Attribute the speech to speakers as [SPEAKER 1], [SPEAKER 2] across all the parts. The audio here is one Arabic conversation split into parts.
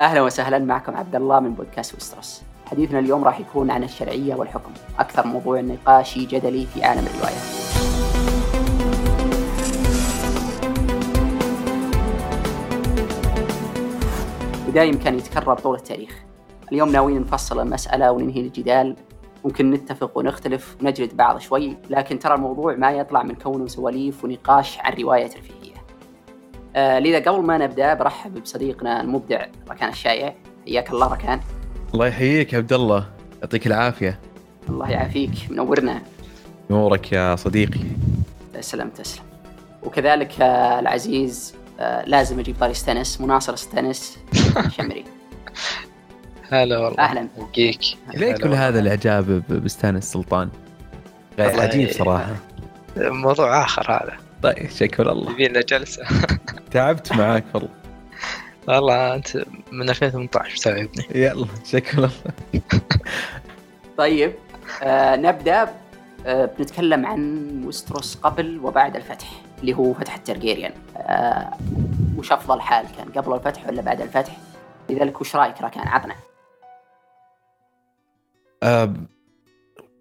[SPEAKER 1] أهلا وسهلا معكم عبد الله من بودكاست وسترس. حديثنا اليوم راح يكون عن الشرعية والحكم، أكثر موضوع نقاشي جدلي في عالم الروايه. ودايم كان يتكرر طول التاريخ. اليوم ناويين نفصل المسألة وننهي الجدال ممكن نتفق ونختلف ونجلد بعض شوي لكن ترى الموضوع ما يطلع من كونه سواليف ونقاش عن رواية ترفيهية. آه لذا قبل ما نبدأ برحب بصديقنا المبدع ركان الشايع. حياك الله ركان.
[SPEAKER 2] الله يحييك يا عبد الله. يعطيك العافية.
[SPEAKER 1] الله يعافيك. منورنا.
[SPEAKER 2] نورك يا صديقي.
[SPEAKER 1] تسلم تسلم. وكذلك آه العزيز آه لازم أجيب طاري ستنس مناصر ستنس شمري.
[SPEAKER 3] هلا والله.
[SPEAKER 1] أهلا.
[SPEAKER 3] جيك
[SPEAKER 2] ليه كل هذا الإعجاب بستان السلطان؟ عجيب صراحة.
[SPEAKER 3] موضوع آخر هذا.
[SPEAKER 2] طيب شكرا الله.
[SPEAKER 3] يبينا جلسة.
[SPEAKER 2] تعبت معاك والله.
[SPEAKER 3] والله انت من 2018 تعبني
[SPEAKER 2] يلا شكرا. الله
[SPEAKER 1] طيب آه نبدأ آه بنتكلم عن وستروس قبل وبعد الفتح اللي هو فتح الترجيريان. آه وش أفضل حال كان قبل الفتح ولا بعد الفتح؟ لذلك وش رأيك ركان عطنا.
[SPEAKER 2] آه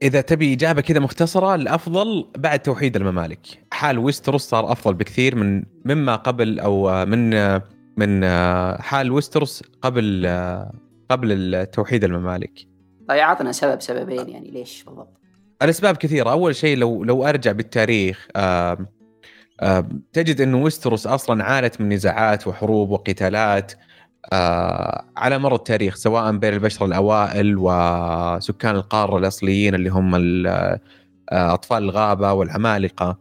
[SPEAKER 2] إذا تبي إجابة كذا مختصرة الأفضل بعد توحيد الممالك. حال ويستروس صار أفضل بكثير من مما قبل أو من من حال ويستروس قبل قبل توحيد الممالك.
[SPEAKER 1] طيب عطنا سبب سببين يعني ليش بالضبط؟
[SPEAKER 2] الأسباب كثيرة. أول شيء لو لو أرجع بالتاريخ آآ آآ تجد انه ويستروس أصلا عانت من نزاعات وحروب وقتالات. آه على مر التاريخ سواء بين البشر الأوائل وسكان القارة الأصليين اللي هم أطفال الغابة والعمالقة.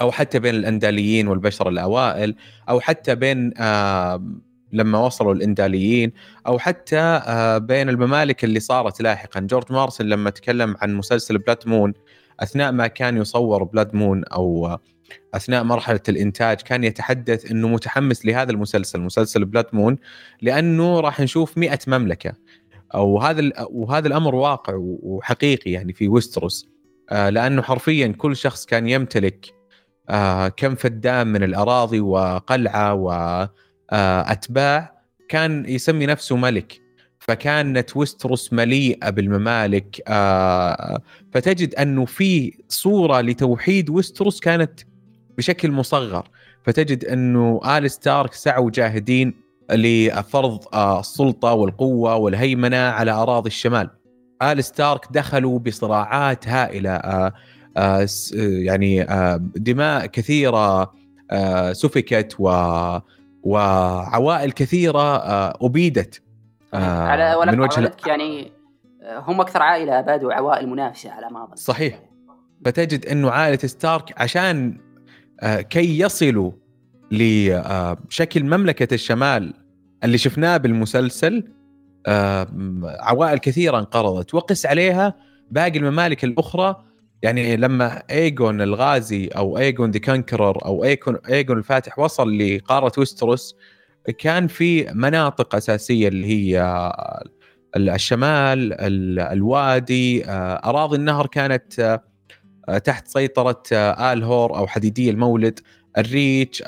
[SPEAKER 2] أو حتى بين الأنداليين والبشر الأوائل أو حتى بين آه لما وصلوا الأنداليين أو حتى آه بين الممالك اللي صارت لاحقا. جورج مارتن لما تكلم عن مسلسل Blood Moon أثناء ما كان يصور Blood Moon أو أثناء مرحلة الإنتاج كان يتحدث إنه متحمس لهذا المسلسل مسلسل بلاد مون لأنه راح نشوف مئة مملكة. أو هذا وهذا الأمر واقع وحقيقي يعني في ويستروس. آه لأنه حرفيا كل شخص كان يمتلك آه كم فدان من الأراضي وقلعة واتباع كان يسمي نفسه ملك. فكانت ويستروس مليئة بالممالك آه فتجد أنه في صورة لتوحيد ويستروس كانت بشكل مصغر فتجد إنه آل ستارك سعوا جاهدين لفرض السلطة والقوة والهيمنة على أراضي الشمال. آل ستارك دخلوا بصراعات هائلة يعني دماء كثيرة سفكت و وعوائل كثيرة أبيدت
[SPEAKER 1] على من وجه يعني هم أكثر عائلة أبادوا عوائل منافسة على ما أظن.
[SPEAKER 2] صحيح. فتجد إنه عائلة ستارك عشان كي يصلوا لشكل مملكة الشمال اللي شفناه بالمسلسل عوائل كثيرة انقرضت. وقس عليها باقي الممالك الأخرى. يعني لما ايجون الغازي أو ايجون the Conqueror أو ايجون ايجون الفاتح وصل لقارة ويستروس كان في مناطق أساسية اللي هي الشمال الوادي أراضي النهر كانت تحت سيطرة آل هور أو حديدية المولد الريتش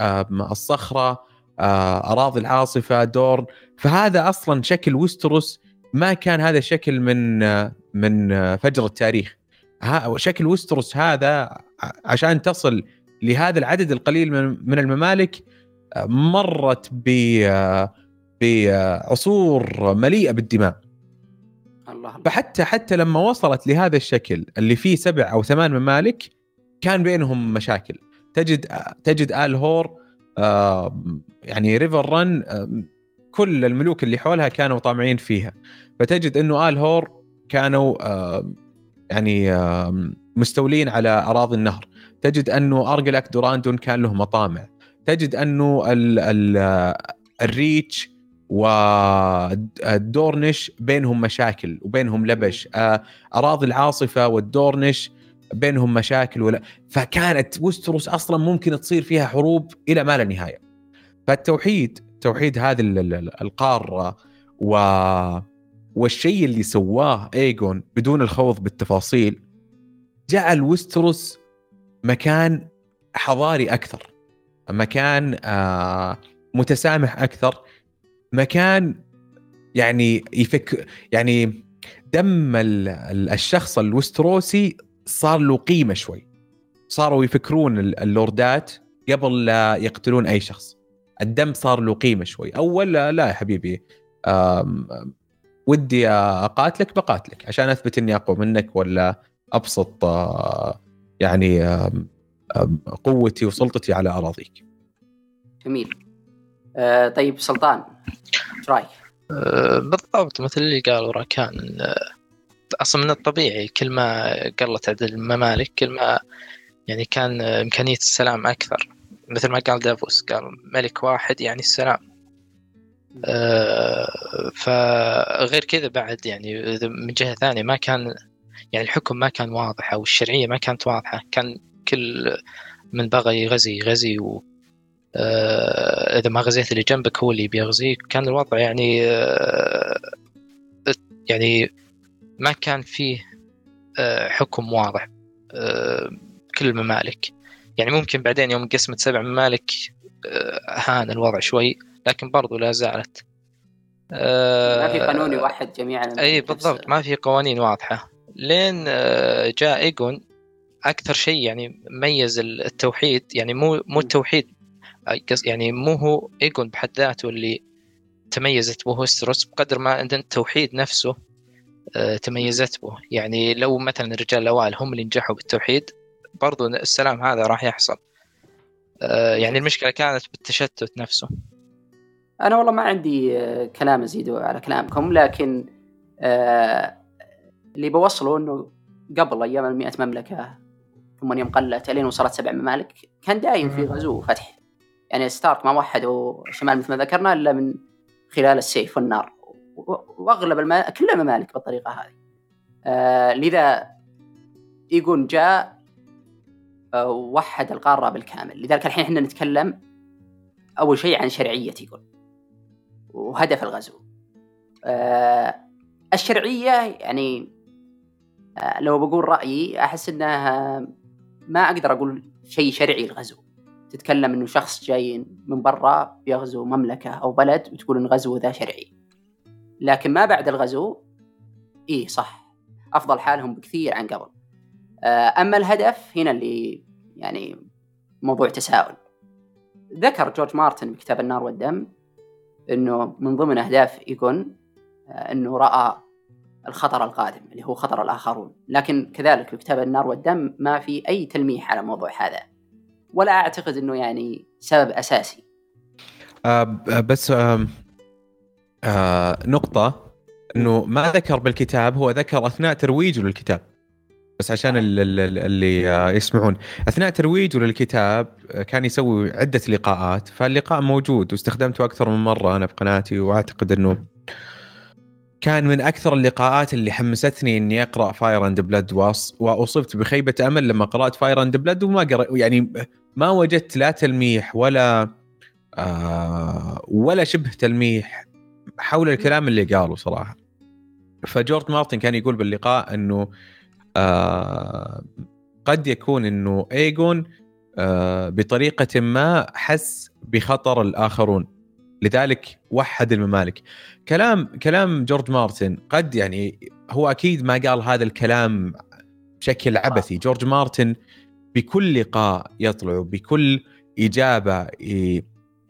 [SPEAKER 2] الصخرة أراضي العاصفة دورن. فهذا أصلا شكل ويستروس ما كان هذا شكل من من فجر التاريخ. شكل ويستروس هذا عشان تصل لهذا العدد القليل من الممالك مرت بعصور مليئة بالدماء.
[SPEAKER 1] الله
[SPEAKER 2] فحتى حتى لما وصلت لهذا الشكل اللي فيه سبع أو ثمان ممالك كان بينهم مشاكل. تجد تجد آل هور آه يعني ريفر رن آه كل الملوك اللي حولها كانوا طامعين فيها. فتجد إنه آل هور كانوا آه يعني آه مستولين على أراضي النهر. تجد أنه ارجلاك دوراندون كان له مطامع. تجد أنه ال ال الريتش والدورنش بينهم مشاكل وبينهم لبش. أراضي العاصفة والدورنش بينهم مشاكل ولا. فكانت وستروس أصلا ممكن تصير فيها حروب إلى ما لا نهاية. فالتوحيد توحيد هذه القارة و والشيء اللي سواه ايجون بدون الخوض بالتفاصيل جعل وستروس مكان حضاري أكثر مكان متسامح أكثر مكان يعني يفك يعني دم الشخص الوستروسي صار له قيمة شوي صاروا يفكرون اللوردات قبل لا يقتلون أي شخص الدم صار له قيمة شوي أول لا, يا حبيبي ودي أقاتلك بقاتلك عشان أثبت إني أقوى منك ولا أبسط يعني قوتي وسلطتي على أراضيك.
[SPEAKER 1] جميل. آه طيب سلطان إيش رأيك؟
[SPEAKER 3] آه بالضبط مثل اللي قال راكان آه أصلا من الطبيعي كل ما قلت عدد الممالك كل ما يعني كان إمكانية السلام أكثر. مثل ما قال دافوس قال ملك واحد يعني السلام. آه فغير كذا بعد يعني من جهة ثانية ما كان يعني الحكم ما كان واضح أو الشرعية ما كانت واضحة. كان كل من بغى يغزي يغزي و إذا ما غزيت اللي جنبك هو اللي بيغزيك كان الوضع يعني آه يعني ما كان فيه آه حكم واضح آه كل الممالك. يعني ممكن بعدين يوم قسمت سبع ممالك آه هان الوضع شوي لكن برضو لا زالت.
[SPEAKER 1] ما في قانون يوحد جميع
[SPEAKER 3] إي بالضبط ما في قوانين واضحة. لين جاء إيجون أكثر شيء يعني ميز التوحيد يعني مو مو التوحيد يعني مو هو ايجون بحد ذاته اللي تميزت به وستروس بقدر ما ان التوحيد نفسه تميزت به يعني لو مثلا الرجال الأوائل هم اللي نجحوا بالتوحيد برضو السلام هذا راح يحصل. يعني المشكلة كانت بالتشتت نفسه.
[SPEAKER 1] أنا والله ما عندي كلام ازيده على كلامكم لكن اللي بوصله إنه قبل أيام المئة مملكة ثم يوم قلت الين وصلت سبع ممالك كان دايم في غزو وفتح. يعني ستارك ما وحدوا شمال مثل ما ذكرنا إلا من خلال السيف والنار. وأغلب الم... كل الممالك بالطريقة هذه. آه لذا يقول جاء آه وحد القارة بالكامل. لذلك الحين إحنا نتكلم أول شيء عن شرعية يقول وهدف الغزو. آه الشرعية يعني آه لو بقول رأيي أحس إنها ما أقدر أقول شيء شرعي الغزو تتكلم إنه شخص جاي من برا بيغزو مملكة أو بلد وتقول ان غزو ذا شرعي. لكن ما بعد الغزو إيه صح أفضل حالهم بكثير عن قبل. أما الهدف هنا اللي يعني موضوع تساؤل. ذكر جورج مارتن بكتاب النار والدم إنه من ضمن أهداف ايجون إنه رأى الخطر القادم اللي هو خطر الآخرون. لكن كذلك في كتاب النار والدم ما في أي تلميح على موضوع هذا. ولا أعتقد إنه يعني سبب أساسي.
[SPEAKER 2] آه بس آه آه نقطة إنه ما ذكر بالكتاب هو ذكر أثناء ترويجه للكتاب. بس عشان اللي يسمعون. أثناء ترويجه للكتاب كان يسوي عدة لقاءات فاللقاء موجود واستخدمته أكثر من مرة أنا بقناتي وأعتقد إنه كان من أكثر اللقاءات اللي حمستني إني أقرأ Fire and Blood وأصبت بخيبة أمل لما قرأت Fire and Blood وما قرأ يعني ما وجدت لا تلميح ولا آه ولا شبه تلميح حول الكلام اللي قاله صراحة. فجورج مارتن كان يقول باللقاء إنه آه قد يكون إنه ايجون آه بطريقة ما حس بخطر الآخرون. لذلك وحد الممالك. كلام كلام جورج مارتن قد يعني هو أكيد ما قال هذا الكلام بشكل عبثي. جورج مارتن بكل لقاء يطلع بكل إجابة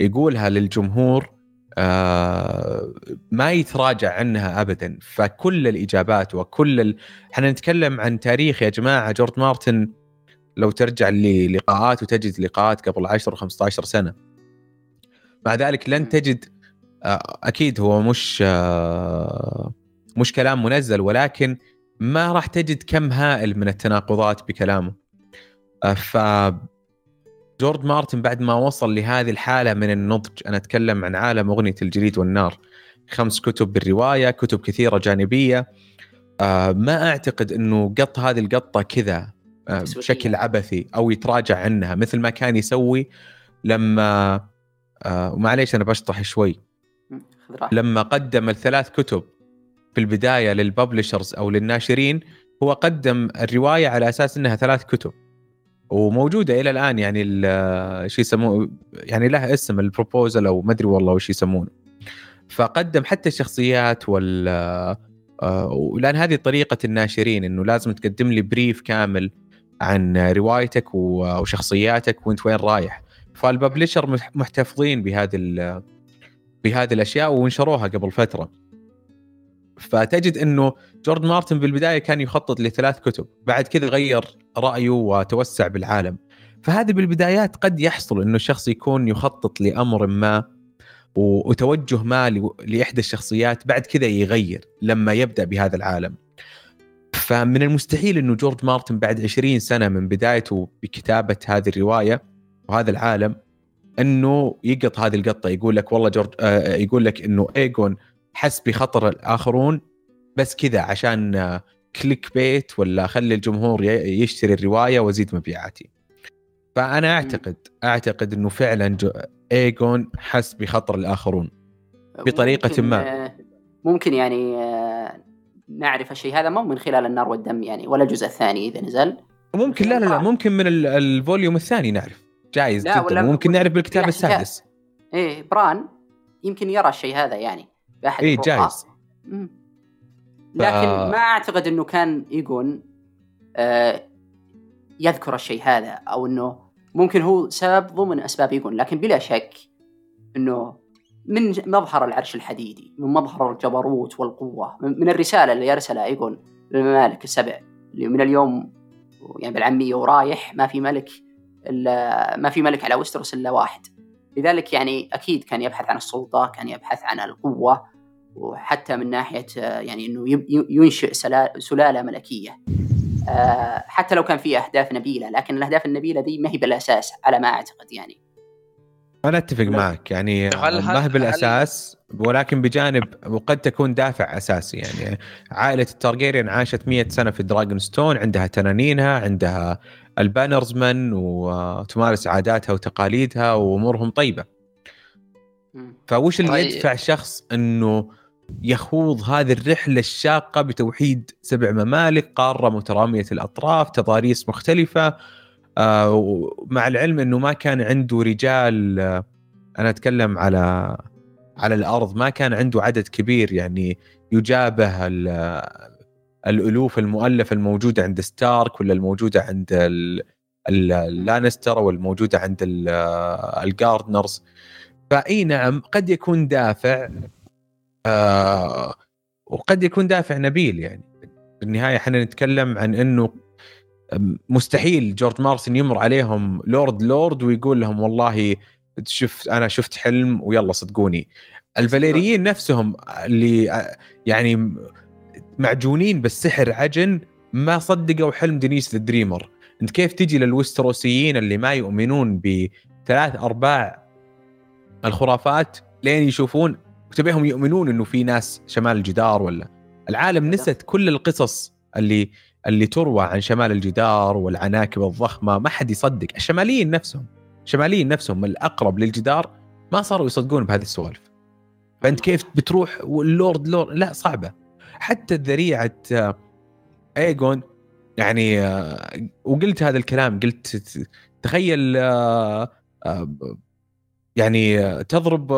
[SPEAKER 2] يقولها للجمهور آه ما يتراجع عنها ابدا. فكل الإجابات وكل ال... إحنا نتكلم عن تاريخ يا جماعة جورج مارتن لو ترجع للقاءات وتجد لقاءات قبل 10 15 سنة. مع ذلك لن تجد آه أكيد هو مش آه مش كلام منزل ولكن ما راح تجد كم هائل من التناقضات بكلامه. ف جورج مارتن بعد ما وصل لهذه الحالة من النضج أنا أتكلم عن عالم أغنية الجليد والنار. خمس كتب بالرواية كتب كثيرة جانبية. آه ما أعتقد إنه قط هذه القطة كذا آه بشكل عبثي أو يتراجع عنها مثل ما كان يسوي لما آه ومعليش أنا بشطح شوي. لما قدم الثلاث كتب في البداية للببلشرز أو للناشرين هو قدم الرواية على أساس إنها ثلاث كتب. وموجودة إلى الآن يعني شو يسموه يعني لها اسم البروبوزل أو ما أدري والله وش يسمونه. فقدم حتى الشخصيات وال آه، لأن هذه طريقة الناشرين إنه لازم تقدم لي بريف كامل عن روايتك وشخصياتك وأنت وين رايح. فالببلشر محتفظين بهذه بهذه الأشياء ونشروها قبل فترة. فتجد إنه جورج مارتن بالبداية كان يخطط لثلاث كتب بعد كذا غير رأيه وتوسع بالعالم. فهذه بالبدايات قد يحصل إنه الشخص يكون يخطط لأمر ما وتوجه ما لإحدى الشخصيات بعد كذا يغير لما يبدأ بهذا العالم. فمن المستحيل إنه جورج مارتن بعد 20 سنة من بدايته بكتابة هذه الرواية وهذا العالم إنه يقط هذه القطة يقول لك والله جورج آه يقول لك إنه ايجون حس بخطر الآخرون بس كذا عشان clickbait ولا أخلي الجمهور يشتري الرواية وأزيد مبيعاتي. فأنا أعتقد أعتقد إنه فعلا ايجون حس بخطر الآخرون بطريقة
[SPEAKER 1] ممكن
[SPEAKER 2] ما.
[SPEAKER 1] آه، ممكن يعني آه، نعرف الشيء هذا مو من خلال النار والدم يعني ولا الجزء الثاني إذا نزل.
[SPEAKER 2] ممكن لا لا لا ممكن. من الفوليوم الثاني نعرف. جايز
[SPEAKER 1] لا
[SPEAKER 2] جدا. ممكن نعرف بالكتاب السادس.
[SPEAKER 1] إيه بران يمكن يرى الشيء هذا يعني.
[SPEAKER 2] باحد إيه جايز.
[SPEAKER 1] لكن ف... ما أعتقد إنه كان يقول آه يذكر الشيء هذا أو إنه ممكن هو سبب ضمن أسباب يقول. لكن بلا شك إنه من مظهر العرش الحديدي من مظهر الجبروت والقوة من الرسالة اللي يرسلها يقول للممالك السبع اللي من اليوم يعني بالعامية ورايح ما في ملك إلا ما في ملك على وستروس إلا واحد. لذلك يعني أكيد كان يبحث عن السلطة كان يبحث عن القوة وحتى من ناحية يعني أنه ينشئ سلالة ملكية. آه، حتى لو كان في أهداف نبيلة لكن الأهداف النبيلة دي ما هي بالأساس على ما أعتقد يعني.
[SPEAKER 2] أنا أتفق معك يعني ما هي بالأساس ولكن بجانب وقد تكون دافع أساسي يعني. عائلة التارجيريان عاشت 100 سنة في دراجون ستون عندها تنانينها عندها ال bannermen وتمارس عاداتها وتقاليدها وأمورهم طيبة. فوش اللي طيب. يدفع شخص إنه يخوض هذه الرحلة الشاقة بتوحيد سبع ممالك قارة مترامية الأطراف تضاريس مختلفة. آه مع العلم إنه ما كان عنده رجال آه أنا أتكلم على على الأرض ما كان عنده عدد كبير. يعني يجابه الألوف المؤلفه الموجوده عند ستارك ولا الموجودة عند اللانستر والموجوده عند الجاردنرز فأي نعم قد يكون دافع آه وقد يكون دافع نبيل يعني. بالنهاية إحنا نتكلم عن إنه مستحيل جورج مارتن يمر عليهم لورد لورد ويقول لهم والله شفت أنا شفت حلم ويلا صدقوني. الفاليريين نفسهم اللي يعني معجونين بالسحر عجن ما صدقوا حلم دينيس ال Dreamer أنت كيف تجي للوستروسيين اللي ما يؤمنون بثلاث أرباع الخرافات لين يشوفون وتبيهم يؤمنون إنه في ناس شمال الجدار ولا. العالم نسيت كل القصص اللي اللي تروى عن شمال الجدار والعناكب الضخمة. ما حد يصدق. الشماليين نفسهم الشماليين نفسهم الأقرب للجدار ما صاروا يصدقون بهذه السوالف. فأنت كيف بتروح واللورد لورد لا صعبة. حتى الذريعه آه، ايجون يعني آه، وقلت هذا الكلام قلت تخيل آه، يعني تضرب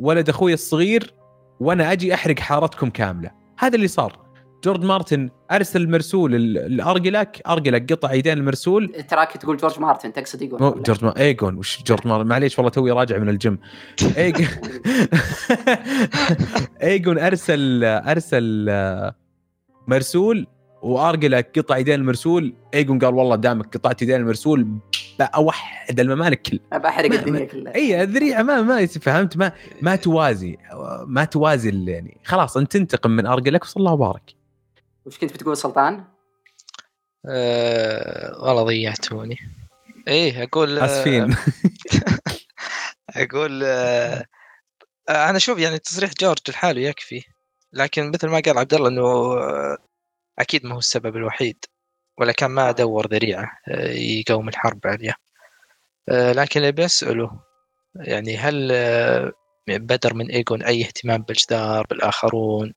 [SPEAKER 2] ولد أخوي الصغير وأنا أجي أحرق حارتكم كاملة. هذا اللي صار. جورج مارتن أرسل المرسول لارجلك ارجلك قطع يدين المرسول.
[SPEAKER 1] تراك تقول جورج مارتن تقصد
[SPEAKER 2] إيجون. مو جورج ما... إيجون. وش جورج مارتن معليش والله توي راجع من الجيم. إيجون إيجون أرسل أرسل مرسول وارجلك قطع يدين المرسول إيجون قال والله دامك قطعت يدين المرسول اوحد الممالك كلها.
[SPEAKER 1] بحرق الدنيا كلها.
[SPEAKER 2] إي الذريعه ما ما فهمت ما ما توازي ما توازي يعني خلاص أنت تنتقم من ارجلك وصلى الله وبارك.
[SPEAKER 1] وش كنت بتقول سلطان؟
[SPEAKER 3] أه والله ضيعتوني. إيه أقول
[SPEAKER 2] آه، آسفين.
[SPEAKER 3] أقول أه أنا أشوف يعني تصريح جورج لحاله يكفي لكن مثل ما قال عبد الله إنه أكيد ما هو السبب الوحيد ولا كان ما دور ذريعة آه، يقوم الحرب عليه. لكن اللي بسأله يعني هل بدر من ايجون أي اهتمام بالجدار بالآخرون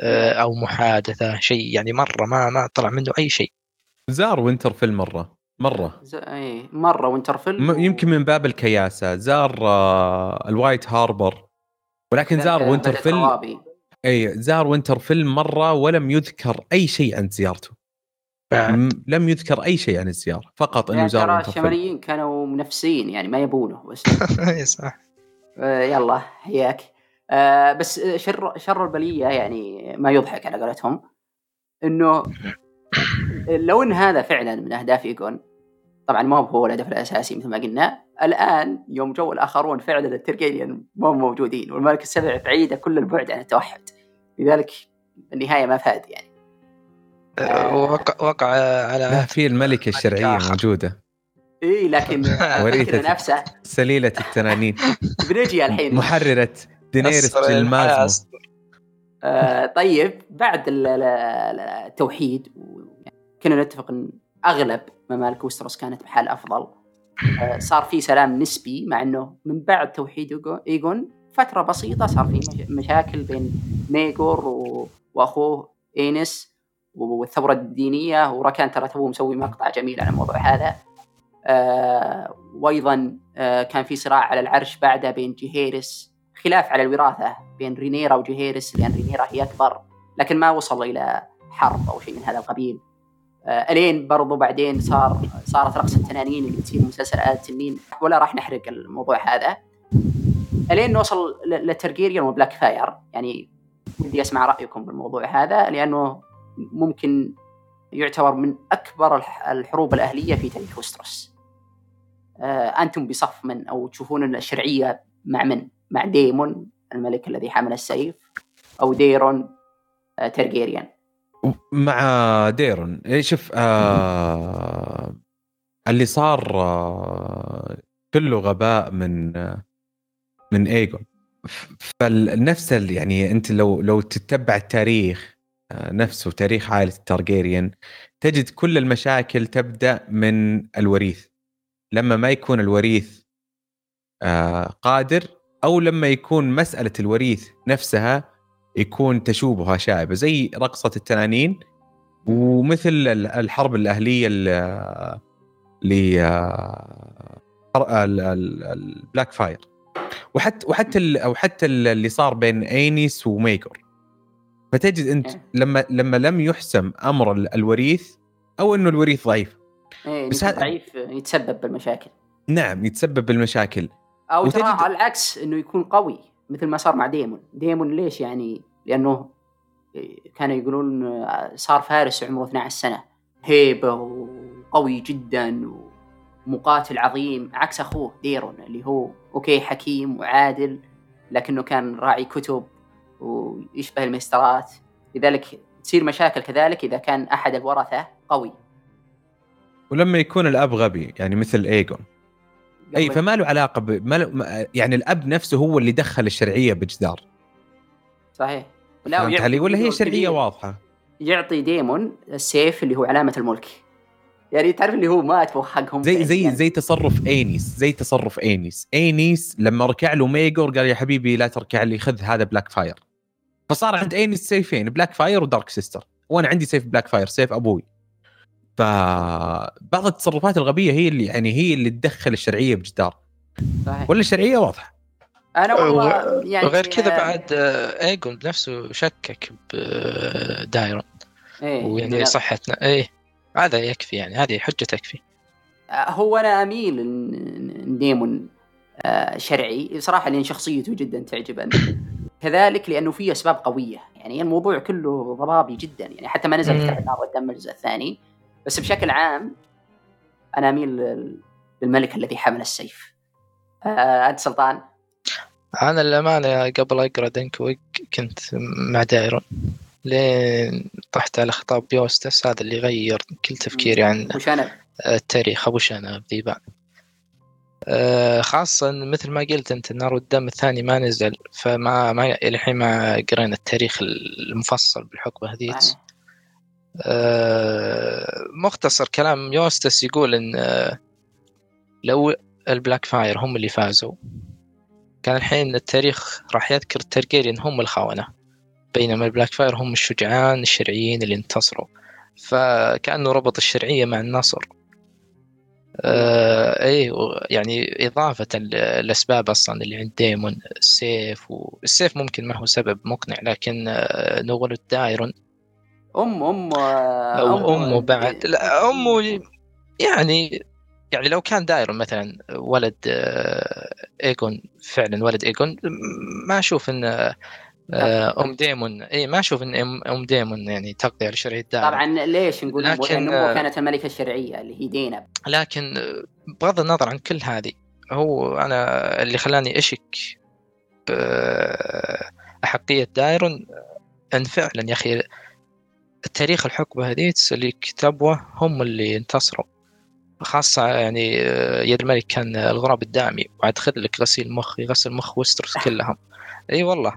[SPEAKER 3] آه، أو محادثة شيء؟ يعني مرة ما ما طلع منه أي شيء.
[SPEAKER 2] زار وينترفيل مرة مرة.
[SPEAKER 1] ز... إي مرة وينترفيل
[SPEAKER 2] م... يمكن من باب الكياسة. زار آه، الوايت هاربر. ولكن زار وينترفيل. اي زار وينترفيل مرة ولم يذكر أي شيء عن زيارته. لم يذكر أي شيء عن الزيارة فقط إنه
[SPEAKER 1] يعني
[SPEAKER 2] زار
[SPEAKER 1] ترى الشماليين كانوا منافسين يعني ما يبونه بس.
[SPEAKER 3] اي صح.
[SPEAKER 1] آه، يلا حياك. آه، بس شر شر البلية يعني ما يضحك على قولتهم. إنه لو إن هذا فعلا من أهداف إيجون طبعا ما هو الهدف الأساسي مثل ما قلنا الآن يوم جو الآخرون فعلا التارجيريان ما هم موجودين والملك السبع بعيده كل البعد عن التوحد. لذلك النهايه ما فاد يعني.
[SPEAKER 3] آه، وقع وقع على
[SPEAKER 2] في الملكة الشرعية
[SPEAKER 3] آخر.
[SPEAKER 2] موجودة.
[SPEAKER 1] اي لكن
[SPEAKER 2] وريثة.
[SPEAKER 1] نفسه
[SPEAKER 2] سليلة التنانين.
[SPEAKER 1] بنجي الحين.
[SPEAKER 3] الحياة
[SPEAKER 2] جلمازمو
[SPEAKER 3] أسرع.
[SPEAKER 1] آه، طيب بعد ال- ال- ال- التوحيد و- كنا نتفق إن أغلب ممالك وستروس كانت بحال أفضل. آه، صار في سلام نسبي مع إنه من بعد توحيد ايجون فترة بسيطة صار في مش- مشاكل بين ميجور وأخوه إينس والثورة الدينية وراكان ترى تو مسوي مقطع جميل عن الموضوع هذا. آه، وأيضا آه، كان في صراع على العرش بعدها بين جيهيرس خلاف على الوراثة بين رينيرا وجيهيرس لأن رينيرا هي أكبر لكن ما وصل إلى حرب أو شيء من هذا القبيل. آه، ألين برضو بعدين صار صارت رقص التنانين اللي تصير مسلسل آل التنين ولا راح نحرق الموضوع هذا. ألين نوصل للترجيريان وبلاك فاير يعني ودي أسمع رأيكم بالموضوع هذا لأنه ممكن يعتبر من أكبر الح- الحروب الأهلية في تاريخ وستروس. آه، أنتم بصف من أو تشوفون الشرعية مع من؟ مع ديمون الملك الذي حمل السيف أو ديرون آه، ترجيريان
[SPEAKER 2] مع ديرون إيه، شوف آه اللي صار آه كله غباء من آه من ايجون فنفس يعني أنت لو لو تتبع التاريخ آه نفسه تاريخ عائلة التارجيريان تجد كل المشاكل تبدأ من الوريث. لما ما يكون الوريث آه قادر أو لما يكون مسألة الوريث نفسها يكون تشوبها شائبة زي رقصة التنانين ومثل ال- الحرب الأهلية ل ل البلاك فاير. وحتى وحتى ال- أو حتى ال- اللي صار بين أينيس وميجور فتجد أنت
[SPEAKER 1] إيه.
[SPEAKER 2] لما لما لم يحسم أمر ال- الوريث أو إنه الوريث ضعيف.
[SPEAKER 1] إيه
[SPEAKER 2] بس هذا-
[SPEAKER 1] ضعيف يتسبب بالمشاكل.
[SPEAKER 2] نعم يتسبب بالمشاكل.
[SPEAKER 1] أو ترى على العكس إنه يكون قوي. مثل ما صار مع ديمون. ديمون ليش يعني؟ لأنه كانوا يقولون صار فارس عمره 12 سنة. هيبة وقوي جدا ومقاتل عظيم عكس أخوه ديرون اللي هو أوكي حكيم وعادل لكنه كان راعي كتب ويشبه الميسترات لذلك تصير مشاكل كذلك إذا كان أحد الورثه قوي.
[SPEAKER 2] ولما يكون الأب غبي يعني مثل إيجون أي فما له علاقة ب... ما له... ما- يعني الأب نفسه هو اللي دخل الشرعية بجدار.
[SPEAKER 1] صحيح.
[SPEAKER 2] فهمت
[SPEAKER 1] ويعطي
[SPEAKER 2] علي؟ ولا هي
[SPEAKER 1] شرعية.
[SPEAKER 2] واضحة؟
[SPEAKER 1] يعطي ديمون السيف اللي هو علامة الملك. يعني تعرف اللي هو مات حقهم
[SPEAKER 2] زي زي
[SPEAKER 1] يعني.
[SPEAKER 2] زي تصرف أينيس زي تصرف أينيس. أينيس لما ركع له ميجور قال يا حبيبي لا تركع لي خذ هذا بلاك فاير فصار عند أينيس سيفين بلاك فاير ودارك سيستر وأنا عندي سيف بلاك فاير سيف أبوي. فبعض التصرفات الغبية هي اللي يعني هي اللي تدخل الشرعية بجدار.
[SPEAKER 1] صحيح.
[SPEAKER 2] ولا الشرعية واضحة؟
[SPEAKER 1] أنا والله يعني
[SPEAKER 3] وغير كذا
[SPEAKER 1] آه،
[SPEAKER 3] بعد آه، إيجون بنفسه شكك بدايرون
[SPEAKER 1] إيه
[SPEAKER 3] ويعني
[SPEAKER 1] إنه-
[SPEAKER 3] صحتنا إيه هذا يكفي يعني هذه حجة تكفي.
[SPEAKER 1] هو أنا أميل ديمون شرعي. صراحة لأن شخصيته جدا تعجبني كذلك لأنه فيه أسباب قوية. يعني الموضوع كله ضبابي جدا. يعني حتى ما نزل. كتاب النار والدم الجزء الثاني. بس بشكل عام أنا أميل لل- للملك الذي حمل السيف. آه، أنت سلطان؟
[SPEAKER 3] أنا للامانه قبل أقرأ دنكويك كنت مع دايرون. لين طحت على خطاب يوستس هذا اللي غير كل تفكيري عن التاريخ. أبو شنب ذيبان. آه، خاصة مثل ما قلت أنت النار والدم الثاني ما نزل فما ما الحين ما قرينا التاريخ المفصل بالحقبة هذيك. مختصر كلام يوستس يقول إن آه، لو البلاك فاير هم اللي فازوا كان الحين التاريخ راح يذكر الترجيريان هم الخونة بينما البلاك فاير هم الشجعان الشرعيين اللي انتصروا. فكأنه ربط الشرعية مع النصر. آه إيه يعني إضافة ل- الاسباب أصلا اللي عند ديمون السيف والسيف ممكن ما هو سبب مقنع لكن آه نقول دايرون
[SPEAKER 1] أم أم
[SPEAKER 3] أو امه بعد. لا امه يعني يعني لو كان دايرون مثلا ولد آه، ايجون فعلا ولد ايجون ما أشوف إن آه، أم ديمون إي ما أشوف إن أم ديمون يعني تقضي على شرعيه دايرون
[SPEAKER 1] طبعا ليش نقول؟
[SPEAKER 3] لكن-
[SPEAKER 1] لأن أمه كانت الملكة الشرعية اللي هي دينا.
[SPEAKER 3] لكن بغض النظر عن كل هذه هو أنا اللي خلاني أشك بأحقية دايرون أن فعلا يا أخي التاريخ الحقبة هذيت اللي كتبوه هم اللي انتصروا. خاصة يعني يد الملك كان الغراب الدامي وعاد خذ لك غسيل مخ يغسل مخ وستروس كلهم. أي والله.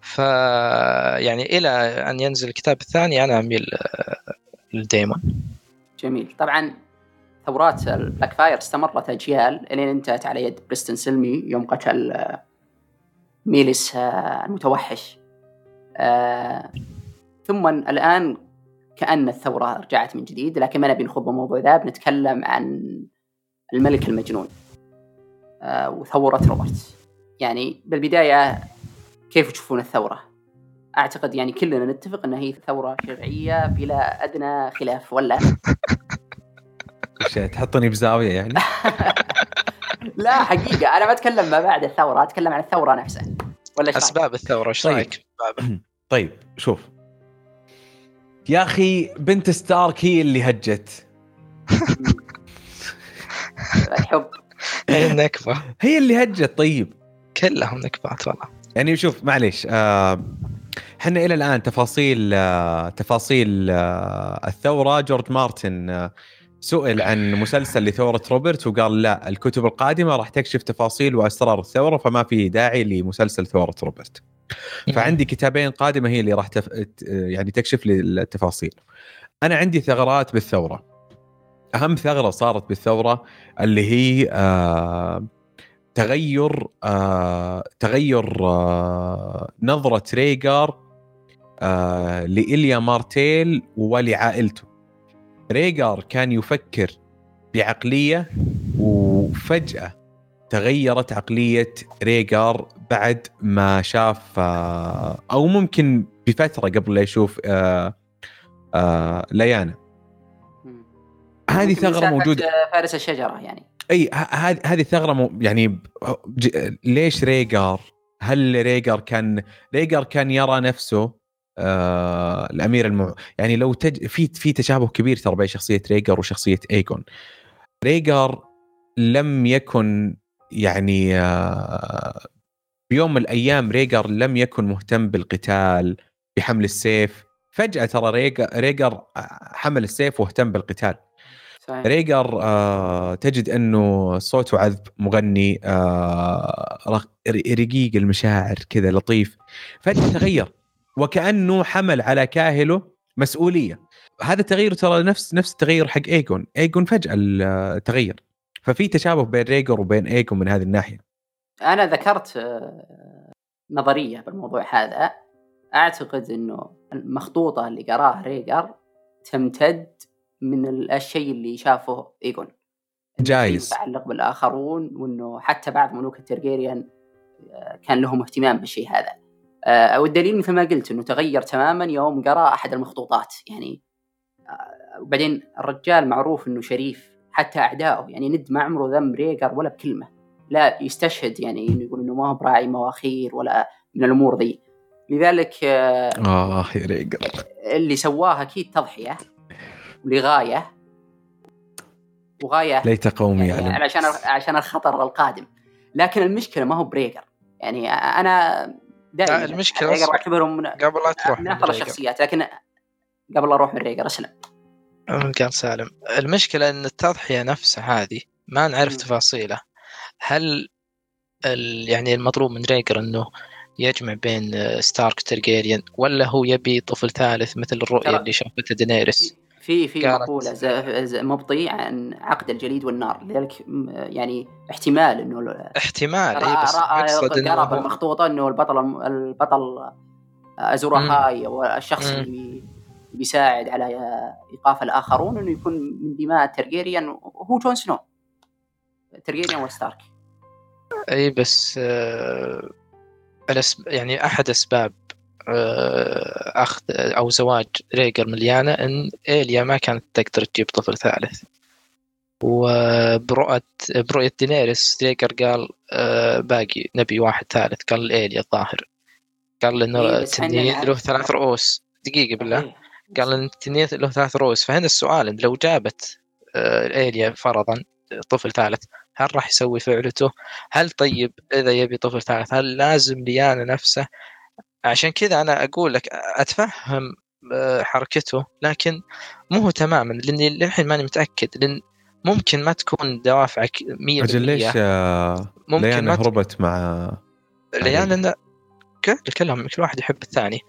[SPEAKER 3] ف يعني إلى أن ينزل الكتاب الثاني أنا أميل لديمون.
[SPEAKER 1] جميل. طبعا ثورات البلاك فاير استمرت أجيال لين انتهت على يد بريستن سلمي يوم قتل آه، ميليس آه، المتوحش. آه، ثم الآن كأن الثورة رجعت من جديد لكن ما نبي نخوض بالموضوع ذا بنتكلم عن الملك المجنون آه، وثورة روبرت يعني بالبداية كيف تشوفون الثورة؟ أعتقد يعني كلنا نتفق انها هي ثورة شرعيه بلا أدنى خلاف ولا
[SPEAKER 2] تحطني بزاوية يعني
[SPEAKER 1] لا حقيقة أنا ما أتكلم ما بعد الثورة أتكلم عن الثورة نفسها ولا إيش رأيك؟
[SPEAKER 3] أسباب الثورة إيش
[SPEAKER 2] طيب.
[SPEAKER 3] رأيك؟ بأسبابها؟
[SPEAKER 2] طيب شوف يا أخي بنت ستارك هي اللي هجت.
[SPEAKER 1] الحب.
[SPEAKER 3] هي النكبة.
[SPEAKER 2] هي اللي هجت طيب.
[SPEAKER 3] كلهم نكبات والله.
[SPEAKER 2] يعني شوف معليش آه، إحنا إلى الآن تفاصيل آه، تفاصيل آه، الثورة. جورج مارتن آه، سئل عن مسلسل لثورة روبرت وقال لا الكتب القادمة راح تكشف تفاصيل وأسرار الثورة فما في داعي لمسلسل ثورة روبرت. فعندي كتابين قادمة هي اللي راح تف... يعني تكشف لي التفاصيل. أنا عندي ثغرات بالثورة. أهم ثغرة صارت بالثورة اللي هي آه تغير آه تغير آه نظرة ريجر آه لإليا مارتيل ولعائلته ريجر كان يفكر بعقلية وفجأة تغيرت عقلية ريجر بعد ما شاف آه أو ممكن بفترة قبل لا يشوف آه آه ليانا. هذه
[SPEAKER 1] ثغرة
[SPEAKER 2] موجودة.
[SPEAKER 1] فارس الشجرة يعني.
[SPEAKER 2] أي هذه هذه ثغرة مو يعني ليش ريجر؟ هل ريجر كان ريجر كان يرى نفسه آه الأمير المع... يعني لو تج... في في تشابه كبير ترى بين شخصية ريجر وشخصية ايجون ريجر لم يكن يعني آه بيوم من الأيام ريجر لم يكن مهتم بالقتال بحمل السيف. فجأة ترى ريجر ريجر حمل السيف واهتم بالقتال.
[SPEAKER 1] صحيح.
[SPEAKER 2] ريجر آه تجد أنه صوته عذب مغني آه رق- رقيق المشاعر كذا لطيف. فجأة تغير وكأنه حمل على كاهله مسؤولية. هذا التغير ترى نفس نفس التغير حق ايجون ايجون فجأة ال- تغير. ففي تشابه بين ريجر وبين ايجون من هذه الناحية.
[SPEAKER 1] أنا ذكرت آه، نظرية بالموضوع هذا. أعتقد إنه المخطوطة اللي قراها ريجر تمتد من الشيء اللي شافه ايجون
[SPEAKER 2] جايز.
[SPEAKER 1] شيء متعلق بالآخرون وإنه حتى بعض ملوك الترجيريان آه، كان لهم اهتمام بالشيء هذا. آه، والدليل مثل ما قلت إنه تغير تماما يوم قرأ أحد المخطوطات. يعني وبعدين الرجال معروف إنه شريف حتى أعدائه. يعني ند ما عمره ذم ريجر ولا بكلمة. لا يستشهد يعني إنه يقول إنه ما هو براعي مواخير ولا من الأمور ذي. لذلك آه،
[SPEAKER 2] آه يا ريجر
[SPEAKER 1] اللي سواه أكيد تضحية لغايه وغاية
[SPEAKER 2] ليت قومي
[SPEAKER 1] يعني
[SPEAKER 2] يعلم.
[SPEAKER 1] عشان عشان الخطر القادم. لكن المشكلة ما هو بريجر يعني أنا دائما
[SPEAKER 3] أصلاً
[SPEAKER 1] أعتبرهم من
[SPEAKER 3] قبل لا تروح
[SPEAKER 1] من افضل الشخصيات لكن قبل لا أروح من ريجر
[SPEAKER 3] أسلم. قال سالم المشكلة إن التضحية نفسها هذه ما نعرف. تفاصيله هل ال... يعني المطلوب من ريجر إنه يجمع بين ستارك وترجيريان ولا هو يبي طفل ثالث مثل الرؤية اللي شافتها دينيريس
[SPEAKER 1] في في
[SPEAKER 3] قالت-
[SPEAKER 1] مقولة ز- ز- مبطي عن عقد الجليد والنار لذلك يعني احتمال إنه ال-
[SPEAKER 3] احتمال اي
[SPEAKER 1] رأى
[SPEAKER 3] بس اقصد إنه
[SPEAKER 1] بالمخطوطه إنه البطل البطل ازورا. هاي والشخص. اللي بيساعد على إيقاف الآخرون إنه يكون من دماء ترجيريان. هو جون سنو. ترجيريان وستارك.
[SPEAKER 3] أي بس آه. يعني أحد أسباب آه أخذ أو زواج ريجر من ليانا إن إيليا ما كانت تقدر تجيب طفل ثالث. وبرؤية برؤية دينيريس ريجر قال آه باقي نبي واحد ثالث. قال إيليا الظاهر قال لأنه
[SPEAKER 1] إيه، عندنا-
[SPEAKER 3] له ثلاث رؤوس. دقيقة بالله.
[SPEAKER 1] إيه.
[SPEAKER 3] قال إن التنين له ثلاث رؤوس. فهنا السؤال إن لو جابت آه، ايليا فرضا طفل ثالث هل راح يسوي فعلته؟ هل طيب إذا يبي طفل ثالث هل لازم ليانا نفسه؟ عشان كذا أنا أقول لك أتفهم آه، حركته لكن مو هو تماما لأني للحين ماني متأكد لأن ممكن ما تكون دوافعك 100%
[SPEAKER 2] أجل ليش آه،
[SPEAKER 3] ممكن
[SPEAKER 2] ليانا هربت مع
[SPEAKER 3] ليانا كلهم كل واحد يحب الثاني.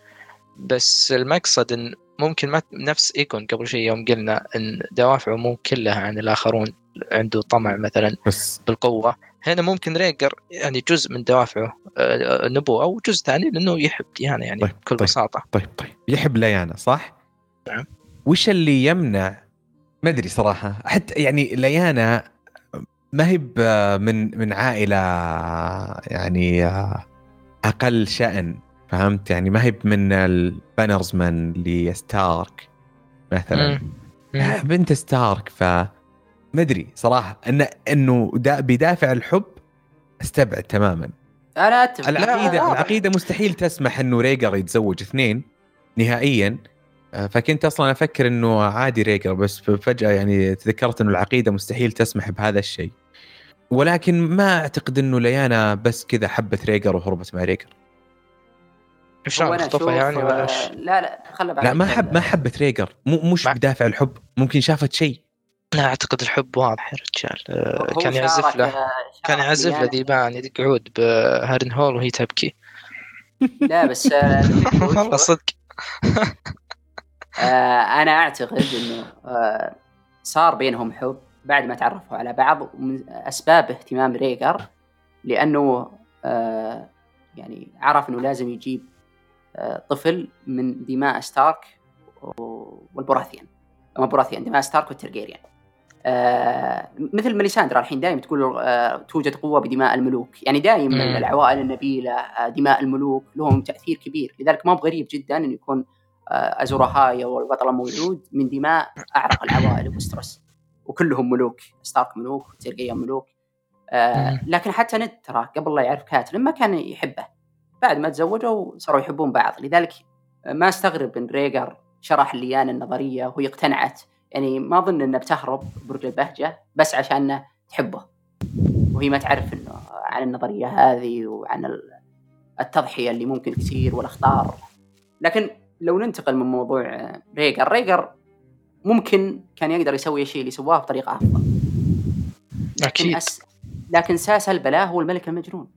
[SPEAKER 3] بس المقصد إن ممكن ما نفس إيكون قبل شيء يوم قلنا إن دوافعه مو كلها عن الآخرون عنده طمع مثلا
[SPEAKER 2] بس
[SPEAKER 3] بالقوة هنا ممكن ريجر يعني جزء من دوافعه آه، نبوة أو جزء ثاني لأنه يحب ليانا يعني
[SPEAKER 2] طيب،
[SPEAKER 3] بكل
[SPEAKER 2] طيب.
[SPEAKER 3] بساطة
[SPEAKER 2] طيب طيب يحب ليانا صح؟
[SPEAKER 3] نعم.
[SPEAKER 2] وش اللي يمنع ما أدري صراحة حتى يعني ليانا ما هي ب- من من عائلة يعني آه، أقل شأن فهمت؟ يعني ما هي من ال bannermen لستارك مثلا. بنت ستارك ف ما أدري صراحة. ان إنه دا بدافع الحب استبعد تماما.
[SPEAKER 1] أنا أتفق.
[SPEAKER 2] العقيده
[SPEAKER 1] لا،
[SPEAKER 2] العقيده مستحيل تسمح إنه ريجر يتزوج اثنين نهائيا. آه، فكنت أصلا أفكر إنه عادي ريجر بس فجأة يعني تذكرت إنه العقيدة مستحيل تسمح بهذا الشيء. ولكن ما أعتقد إنه ليانا بس كذا حبت ريجر وهربت مع ريجر.
[SPEAKER 3] خطفها
[SPEAKER 1] أشوف،
[SPEAKER 3] يعني ولا
[SPEAKER 1] آه،
[SPEAKER 3] إيش؟
[SPEAKER 1] لا لا خلى بعد.
[SPEAKER 2] لا ما حب ما حبت ريجر مو مش بدافع الحب. ممكن شافت شيء.
[SPEAKER 3] لا أعتقد الحب واضح يا رجال. آه،
[SPEAKER 1] هو
[SPEAKER 3] كان يعزف له. كان يعزف له
[SPEAKER 1] ليانا.
[SPEAKER 3] ذيبان يدق عود بهارن هول وهي تبكي.
[SPEAKER 1] لا بس آه،
[SPEAKER 3] والله صدق.
[SPEAKER 1] آه، أنا أعتقد إنه آه، صار بينهم حب بعد ما تعرفوا على بعض ومن أسباب اهتمام ريجر لأنه آه، يعني عرف إنه لازم يجيب آه، طفل من دماء ستارك والبراثيان ما براثيان دماء ستارك والترجيريان. آه، مثل ميليساندرا الحين دائما تقول آه، توجد قوة بدماء الملوك. يعني دائما. العوائل النبيلة آه، دماء الملوك لهم تأثير كبير. لذلك ما هو بغريب جدا إنه يكون آه، أزوراهايا والبطل الموجود من دماء أعرق العوائل وستروس وكلهم ملوك ستارك ملوك وترجيريان ملوك. آه. لكن حتى ند ترى قبل لا يعرف كاتلين ما كان يحبه. بعد ما تزوجوا صاروا يحبون بعض. لذلك ما استغرب إن ريجر شرح ليانا النظرية وهي اقتنعت. يعني ما أظن انها بتهرب برج البهجة بس عشان تحبه. وهي ما تعرف إنه عن النظرية هذه وعن ال- التضحية اللي ممكن تصير والأخطار. لكن لو ننتقل من موضوع ريجر ريجر ممكن كان يقدر يسوي الشيء اللي سواه بطريقة أفضل. لكن
[SPEAKER 3] أكيد.
[SPEAKER 1] أس... لكن ساس البلاء هو الملك المجنون.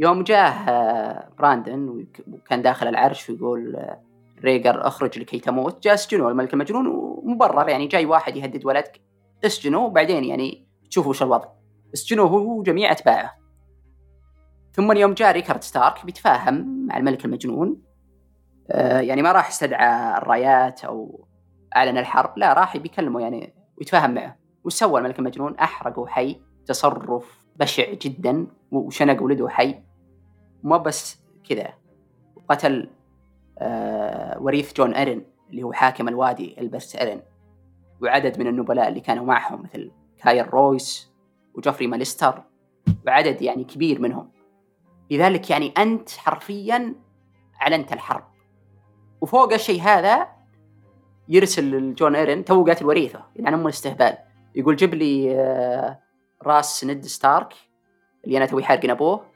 [SPEAKER 1] يوم جاه براندن وك- وكان داخل العرش ويقول آه، ريجر اخرج لكي تموت جاء سجنه الملك المجنون ومبرر يعني جاي واحد يهدد ولدك. اسجنه وبعدين يعني تشوفوا وش الوضع. اسجنه هو وجميع اتباعه. ثم يوم جاء ريكارد ستارك بيتفاهم مع الملك المجنون. آه، يعني ما راح استدعى الرايات أو أعلن الحرب لا راح بيكلمه يعني ويتفاهم معه. وش سوى الملك المجنون أحرقه حي تصرف بشع جدا وشنق ولده حي. ما بس كذا قتل آه وريث جون ارن اللي هو حاكم الوادي البرت ارن وعدد من النبلاء اللي كانوا معهم مثل كايل رويس وجوفري ماليستر وعدد يعني كبير منهم. لذلك يعني أنت حرفيا أعلنت الحرب. وفوق الشيء هذا يرسل جون ايرن توه قاتل وريثه يعني ام الاستهبال يقول جيب لي آه، راس نيد ستارك اللي أنا توي حارق أبوه.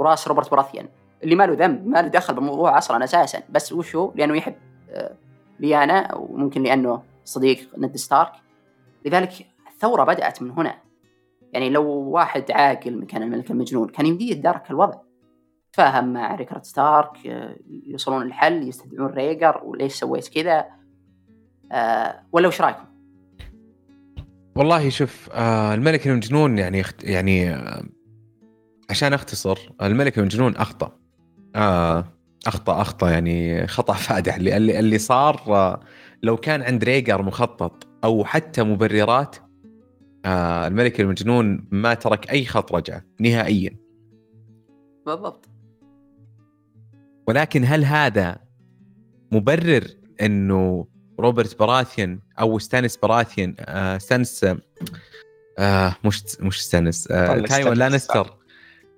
[SPEAKER 1] وراس روبرت براثيان اللي ما له ذنب ما له دخل بالموضوع أصلا أساسا بس وشو لأنه يحب آه، ليانا وممكن لأنه صديق نيد ستارك لذلك الثورة بدأت من هنا يعني لو واحد عاقل مكان الملك المجنون كان يمديه يتدارك الوضع تفاهم مع ريكارد ستارك آه، يوصلون الحل يستدعون ريجر وليش سويت كذا آه ولا وش رأيكم؟
[SPEAKER 2] والله شوف الملك المجنون يعني. يعني عشان أختصر الملك المجنون أخطأ. آه أخطأ أخطأ يعني خطأ فادح. اللي اللي, اللي صار آه لو كان عند ريجر مخطط أو حتى مبررات آه الملك المجنون ما ترك أي خط رجعة نهائيا.
[SPEAKER 1] بالضبط.
[SPEAKER 2] ولكن هل هذا مبرر إنه روبرت براثيان أو ستانس براثيان آه ستانس آه مش مش ستانس آه
[SPEAKER 3] تايوين.
[SPEAKER 2] لانستر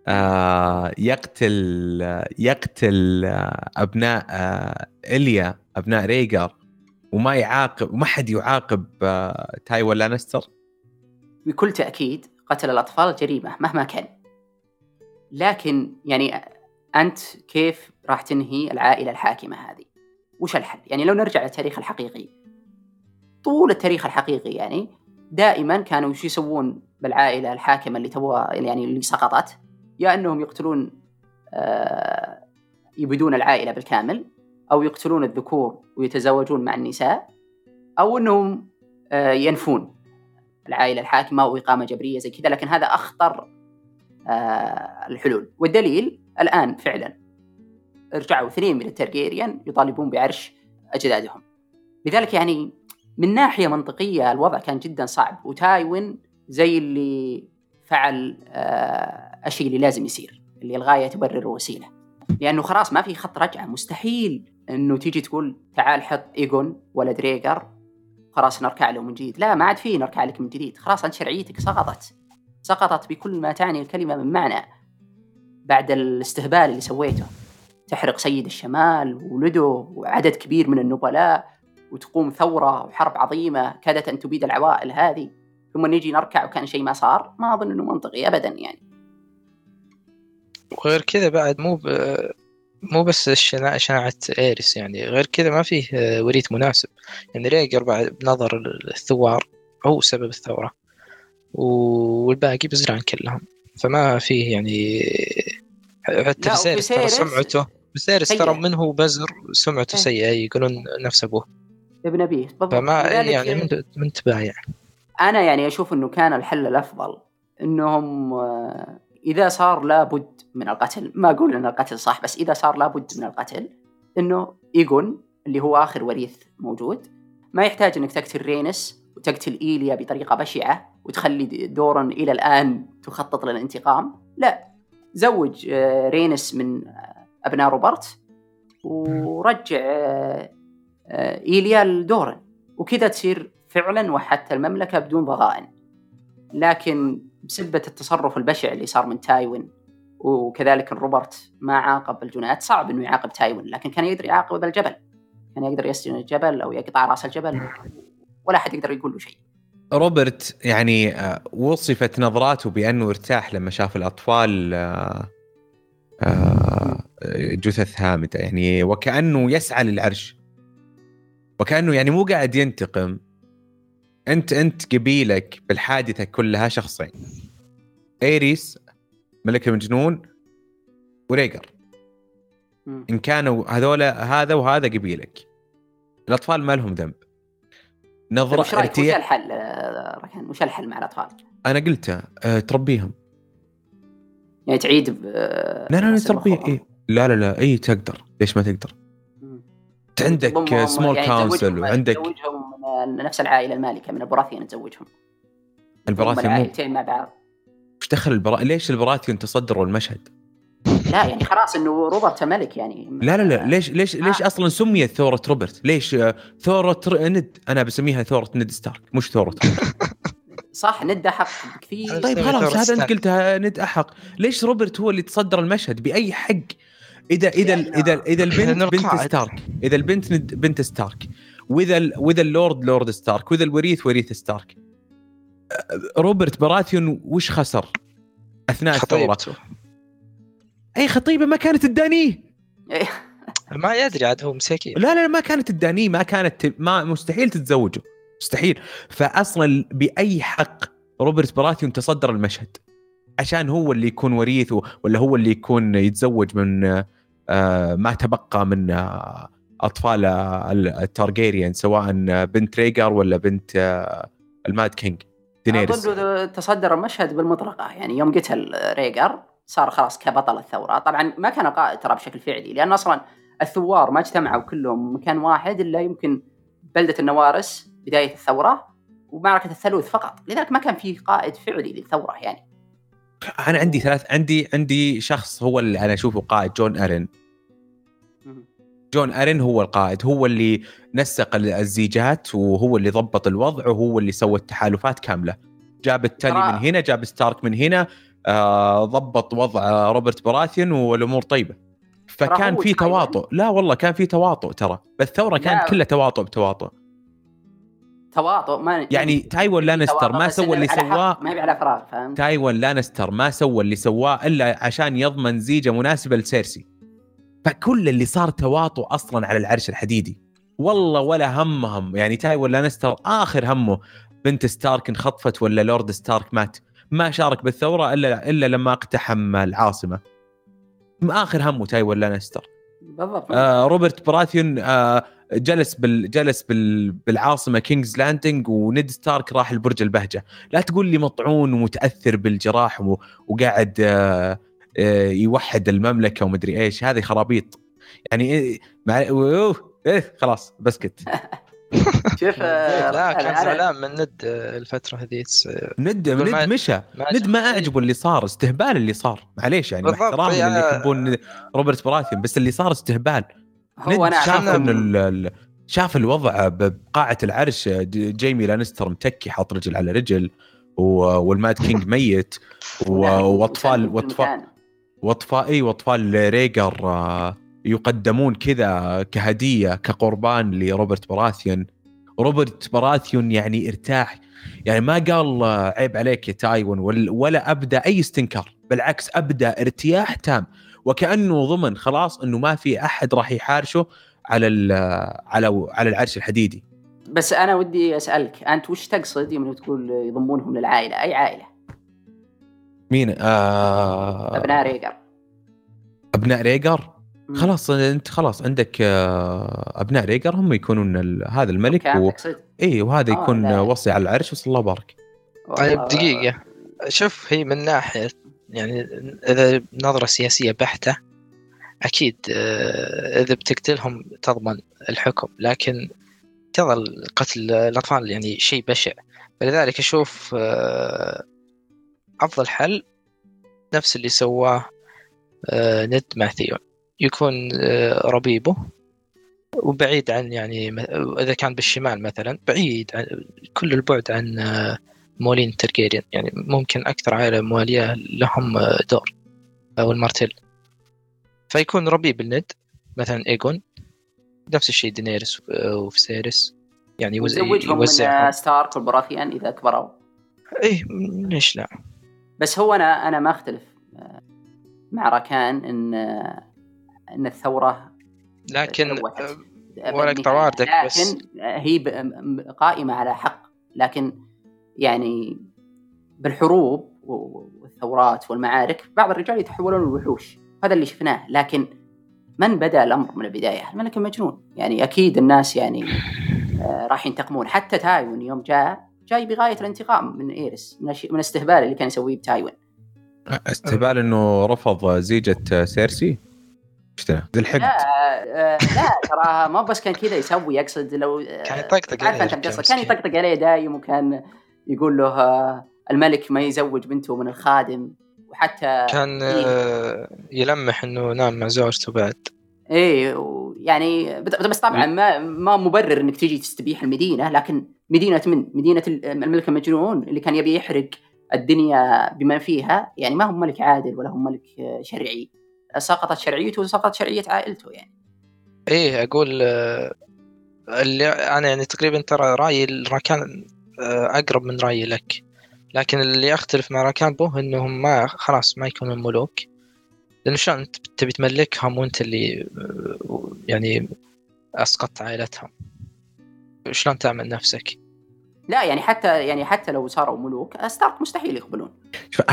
[SPEAKER 2] آه يقتل يقتل آه أبناء آه اليا أبناء ريجر وما يعاقب وما حد يعاقب آه تايوان لانستر؟
[SPEAKER 1] بكل تأكيد قتل الأطفال جريمة مهما كان. لكن يعني أنت كيف راح تنهي العائلة الحاكمة هذه؟ وش الحل؟ يعني لو نرجع للتاريخ الحقيقي طول التاريخ الحقيقي يعني دائما كانوا وش يسوون بالعائلة الحاكمة اللي تبغى يعني اللي سقطت؟ يا أنهم يقتلون آه يبيدون العائلة بالكامل أو يقتلون الذكور ويتزوجون مع النساء أو أنهم آه ينفون العائلة الحاكمة وإقامة جبرية زي كذا. لكن هذا أخطر آه الحلول. والدليل الآن فعلا رجعوا اثنين من الترجيريان يطالبون بعرش أجدادهم. لذلك يعني من ناحية منطقية الوضع كان جدا صعب. وتايوين زي اللي فعل الشيء اللي لازم يصير اللي الغاية تبرر الوسيله لأنه خلاص ما في خط رجعة مستحيل إنه تيجي تقول تعال حط ايجون ولد ريجر خلاص نركع له من جديد. لا ما عاد فيه نركع لك من جديد. خلاص أنت شرعيتك سقطت. سقطت بكل ما تعني الكلمة من معنى. بعد الاستهبال اللي سويته تحرق سيد الشمال وولده وعدد كبير من النبلاء وتقوم ثورة وحرب عظيمة كادت أن تبيد العوائل هذه. ثم نيجي نركع وكان شيء ما صار ما أظن إنه منطقي ابدا يعني.
[SPEAKER 3] وغير كذا بعد مو ب... مو بس الشنا- شناعة إيريس يعني غير كذا ما فيه آه، وريث مناسب. يعني ريجر بعد بنظر الثوار هو سبب الثورة والباقي بزران كلهم. فما فيه يعني حتى
[SPEAKER 1] لا،
[SPEAKER 3] فيسيرس ترى سمعته.
[SPEAKER 1] سيء.
[SPEAKER 3] ترى من هو بزر سمعته
[SPEAKER 1] إيه.
[SPEAKER 3] سيئة يقولون نفس أبوه.
[SPEAKER 1] ابن أبيه. بالضبط.
[SPEAKER 3] فما
[SPEAKER 1] لذلك
[SPEAKER 3] يعني من من تبايع.
[SPEAKER 1] أنا يعني أشوف إنه كان الحل الأفضل إنهم آه، إذا صار لابد من القتل ما أقول إن القتل صح بس إذا صار لابد من القتل إنه ايجون اللي هو آخر وريث موجود. ما يحتاج إنك تقتل رينيس وتقتل إيليا بطريقة بشعة وتخلي دورن إلى الآن تخطط للانتقام. لا زوج آه، رينيس من آه، أبناء روبرت ورجع آه، إيليا لدورن. وكذا تصير فعلا وحدت المملكة بدون ضغائن. لكن بسبة التصرف البشع اللي صار من تايوين وكذلك روبرت ما عاقب الجنات صعب إنه يعاقب تايوين لكن كان يقدر يعاقب الجبل. كان يقدر يسجن الجبل أو يقطع رأس الجبل ولا أحد يقدر يقول له شيء.
[SPEAKER 2] روبرت يعني آه، وصفت نظراته بأنه ارتاح لما شاف الأطفال آه، آه، جثث هامدة. يعني وكأنه يسعى للعرش. وكأنه يعني مو قاعد ينتقم. أنت أنت قبيلك بالحادثة كلها شخصين أيريس ملك المجنون وريجر. إن كانوا هذولا هذا وهذا قبيلك الأطفال ما لهم ذنب
[SPEAKER 1] طيب
[SPEAKER 2] نظره
[SPEAKER 1] وش رايك وش
[SPEAKER 2] ارتياح
[SPEAKER 1] الحل آه، ركان وش الحل مع الأطفال؟
[SPEAKER 2] أنا قلته أه تربيهم
[SPEAKER 1] يعني تعيد ب-
[SPEAKER 2] لا لا لا
[SPEAKER 1] تربية.
[SPEAKER 2] إيه؟ لا لا لا اي تقدر ليش ما تقدر. انت عندك
[SPEAKER 1] small
[SPEAKER 2] council
[SPEAKER 1] تزوجهم-
[SPEAKER 2] وعندك
[SPEAKER 1] نفس العائلة المالكة من البراثيان تزوجهم
[SPEAKER 2] البراثيون
[SPEAKER 1] العائلتين مع بعض
[SPEAKER 2] وش دخل البرا... ليش البراثيون تصدروا المشهد؟
[SPEAKER 1] لا يعني خلاص إنه روبرت ملك يعني
[SPEAKER 2] لا لا لا ليش ليش ليش
[SPEAKER 1] آه.
[SPEAKER 2] أصلا سميت ثورة روبرت؟ ليش آه، ثورة ند أنا بسميها ثورة ند ستارك مش ثورة
[SPEAKER 1] صح ند أحق بكثير
[SPEAKER 2] طيب خلاص هذا أنت
[SPEAKER 3] ستارك.
[SPEAKER 2] قلتها ند أحق ليش روبرت هو اللي تصدر المشهد بأي حق اذا إذا إذا
[SPEAKER 3] إذا
[SPEAKER 2] البنت بنت. ستارك إذا البنت ند- بنت ستارك واذا ال- واذا اللورد لورد ستارك واذا الوريث وريث ستارك روبرت براثيون وش خسر؟ أثناء
[SPEAKER 3] الثورة؟
[SPEAKER 2] أي خطيبة ما كانت تدانيه.
[SPEAKER 3] ما يدري عاد هو مساكين
[SPEAKER 2] لا لا ما كانت تدانيه ما كانت ما مستحيل تتزوجه. مستحيل. فأصلا بأي حق روبرت براثيون تصدر المشهد؟ عشان هو اللي يكون وريث و- ولا هو اللي يكون يتزوج من آه، ما تبقى من آه، أطفال التارجيريان سواء بنت ريجر ولا بنت آه، ال Mad King دينيريس.
[SPEAKER 1] أظن تصدر المشهد بالمطرقه يعني يوم قتل ريجر صار خلاص كبطل الثورة. طبعا ما كان القائد ترى بشكل فعلي لأن أصلا الثوار ما اجتمعوا كلهم مكان واحد إلا يمكن بلدة النوارس بداية الثورة ومعركة الثالوث فقط. لذلك ما كان في قائد فعلي للثورة يعني.
[SPEAKER 2] أنا عندي ثلاث عندي عندي شخص هو اللي أنا أشوفه قائد جون ارن. جون ارن هو القائد هو اللي نسق الزيجات وهو اللي ضبط الوضع وهو اللي سوى التحالفات كاملة. جاب
[SPEAKER 1] التلي
[SPEAKER 2] من هنا جاب ستارك من هنا آه ضبط وضع روبرت براثيون والأمور طيبة. فكان في. تواطؤ لا والله كان في تواطؤ ترى بالثوره كانت. كلها تواطؤ بتواطؤ.
[SPEAKER 1] تواطؤ ما
[SPEAKER 2] يعني تايوين لانستر ما سوى اللي سواه.
[SPEAKER 1] ما هي على فراغ فهمت؟
[SPEAKER 2] تايوين لانستر ما سوى اللي سواه إلا عشان يضمن زيجة مناسبة لسيرسي. فكل اللي صار تواطؤ أصلا على العرش الحديدي. والله ولا همهم. يعني تايوين لانستر آخر همه بنت ستارك انخطفت ولا لورد ستارك مات. ما شارك بالثورة إلا إلا لما اقتحم العاصمة. آخر همه تايوين لانستر
[SPEAKER 1] بالضبط.
[SPEAKER 2] آه روبرت براثيون آه جلس بال جلس بال بالعاصمة كينجز لاندنج ونيد ستارك راح لبرج البهجة. لا تقول لي مطعون ومتأثر بالجراح و- وقاعد آه يوحد المملكة ومدري إيش. هذه خرابيط. يعني إيه مع أوه، إيه خلاص بسكت.
[SPEAKER 1] شوف آه،
[SPEAKER 3] لا
[SPEAKER 1] أنا-
[SPEAKER 3] كان زعلان من ند آه، الفترة هذيك
[SPEAKER 2] ند ند مشى. ند ما أعجبه اللي صار استهبال اللي صار. معليش يعني احترامي
[SPEAKER 3] يعني-
[SPEAKER 2] اللي يحبون روبرت براثيون بس اللي صار استهبال.
[SPEAKER 1] هو
[SPEAKER 2] ند
[SPEAKER 1] أنا
[SPEAKER 2] شاف انه ال- شاف الوضع بقاعة العرش. جيمي لانستر متكي حاط رجل على رجل وال Mad King ميت واطفال واطفال واطفال اي وأطفال ريجر آه، يقدمون كذا كهدية كقربان لروبرت براثيون روبرت براثيون يعني ارتاح. يعني ما قال آه، عيب عليك يا تايوين ولا- أبدأ أي استنكار بالعكس أبدأ ارتياح تام. وكأنه ضمن خلاص إنه ما في أحد راح يحارشه على ال- على على العرش الحديدي.
[SPEAKER 1] بس أنا ودي أسألك أنت وش تقصد؟ يوم تقول يضمونهم للعائلة أي عائلة؟
[SPEAKER 2] مين؟ آه
[SPEAKER 1] أبناء ريجر.
[SPEAKER 2] أبناء ريجر. خلاص أنت خلاص عندك آه، أبناء ريجر هم يكونون ال- هذا الملك و... إي وهذا
[SPEAKER 1] آه،
[SPEAKER 2] يكون. وصي على العرش وصلى الله بارك
[SPEAKER 3] طيب دقيقة. شوف هي من ناحية يعني إذا نظرة سياسية بحتة أكيد آه، إذا بتقتلهم تضمن الحكم لكن تظل قتل الأطفال يعني شيء بشع. فلذلك أشوف أفضل حل نفس اللي سواه آه، ند مع ثيون يكون آه، ربيبه وبعيد عن يعني إذا كان بالشمال مثلا بعيد عن كل البعد عن آه، موالين تارغيريان. يعني ممكن أكثر عائلة موالية لهم دورن أو المارتيل. فيكون ربيب لند مثلا إيجون نفس الشيء دينيرس وفسيرس يعني يوز-
[SPEAKER 1] وتزوجهم من
[SPEAKER 3] يوزعهم.
[SPEAKER 1] ستارك والبراثيان إذا كبروا.
[SPEAKER 3] إيه ليش لا؟
[SPEAKER 1] بس هو أنا أنا ما أختلف آه، مع راكان إن آه، إن الثورة
[SPEAKER 3] لكن. آه، ولا أقطع
[SPEAKER 1] بالنهاية.
[SPEAKER 3] واردك بس.
[SPEAKER 1] لكن هي قائمة على حق لكن يعني بالحروب والثورات والمعارك بعض الرجال يتحولون لوحوش هذا اللي شفناه لكن من بدأ الأمر من البداية الملك المجنون يعني أكيد الناس يعني آه، راح ينتقمون حتى تايوان يوم جاء جاي بغاية الانتقام من ايرس من, من الاستهبال اللي كان يسويه بتايوان.
[SPEAKER 2] استهبال إنه رفض زيجة سيرسي؟ إيش الحقد.
[SPEAKER 1] لا آه، لا ترى ما بس كان كذا يسوي يقصد لو آه،
[SPEAKER 3] كان يطقطق عليه
[SPEAKER 1] كان. يطقطق عليه دايم وكان يقول له آه، الملك ما يزوج بنته من الخادم وحتى
[SPEAKER 3] كان
[SPEAKER 1] إيه.
[SPEAKER 3] آه، يلمح إنه نام مع زوجته بعد.
[SPEAKER 1] إيه يعني بس طبعا ما ما مبرر إنك تجي تستبيح المدينة لكن مدينة من؟ مدينة ال- الملك المجنون اللي كان يبي يحرق الدنيا بما فيها. يعني ما هو ملك عادل ولا هو ملك شرعي. سقطت شرعيته وسقطت شرعية عائلته يعني.
[SPEAKER 3] إيه أقول آه، اللي أنا يعني تقريبا ترى رأيي الراكان آه، أقرب من رأيي لك. لكن اللي اختلف مع راكان بو إنهم ما خلاص ما يكونون ملوك. لأنه شلون أنت تبي تملكهم وأنت اللي آه، يعني أسقطت عائلتهم؟ شلون تعمل نفسك؟
[SPEAKER 1] لا يعني حتى يعني حتى لو صاروا ملوك ستارك مستحيل يقبلون.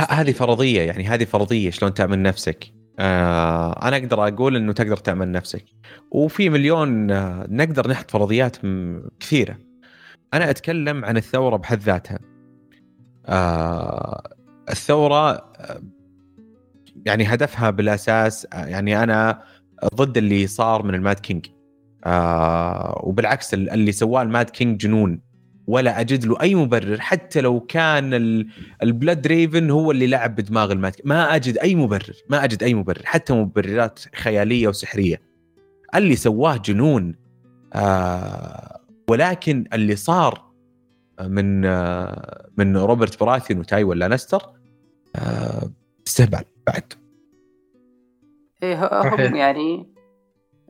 [SPEAKER 2] هذه فرضية يعني هذه فرضية شلون تعمل نفسك. آه أنا أقدر أقول إنه تقدر تعمل نفسك. وفي مليون آه نقدر نحط فرضيات كثيرة. أنا أتكلم عن الثورة بحد ذاتها. آه الثورة يعني هدفها بالأساس يعني أنا ضد اللي صار من ال Mad King. وبالعكس ال- اللي سواه ال Mad King جنون. ولا أجد له أي مبرر حتى لو كان ال- البلود ريفن هو اللي لعب بدماغ ال Mad ما أجد أي مبرر ما أجد أي مبرر حتى مبررات خيالية وسحرية اللي سواه جنون آه ولكن اللي صار من آه من روبرت براثين وتايوين لانستر آه استهبال بعد
[SPEAKER 1] إيه هم. يعني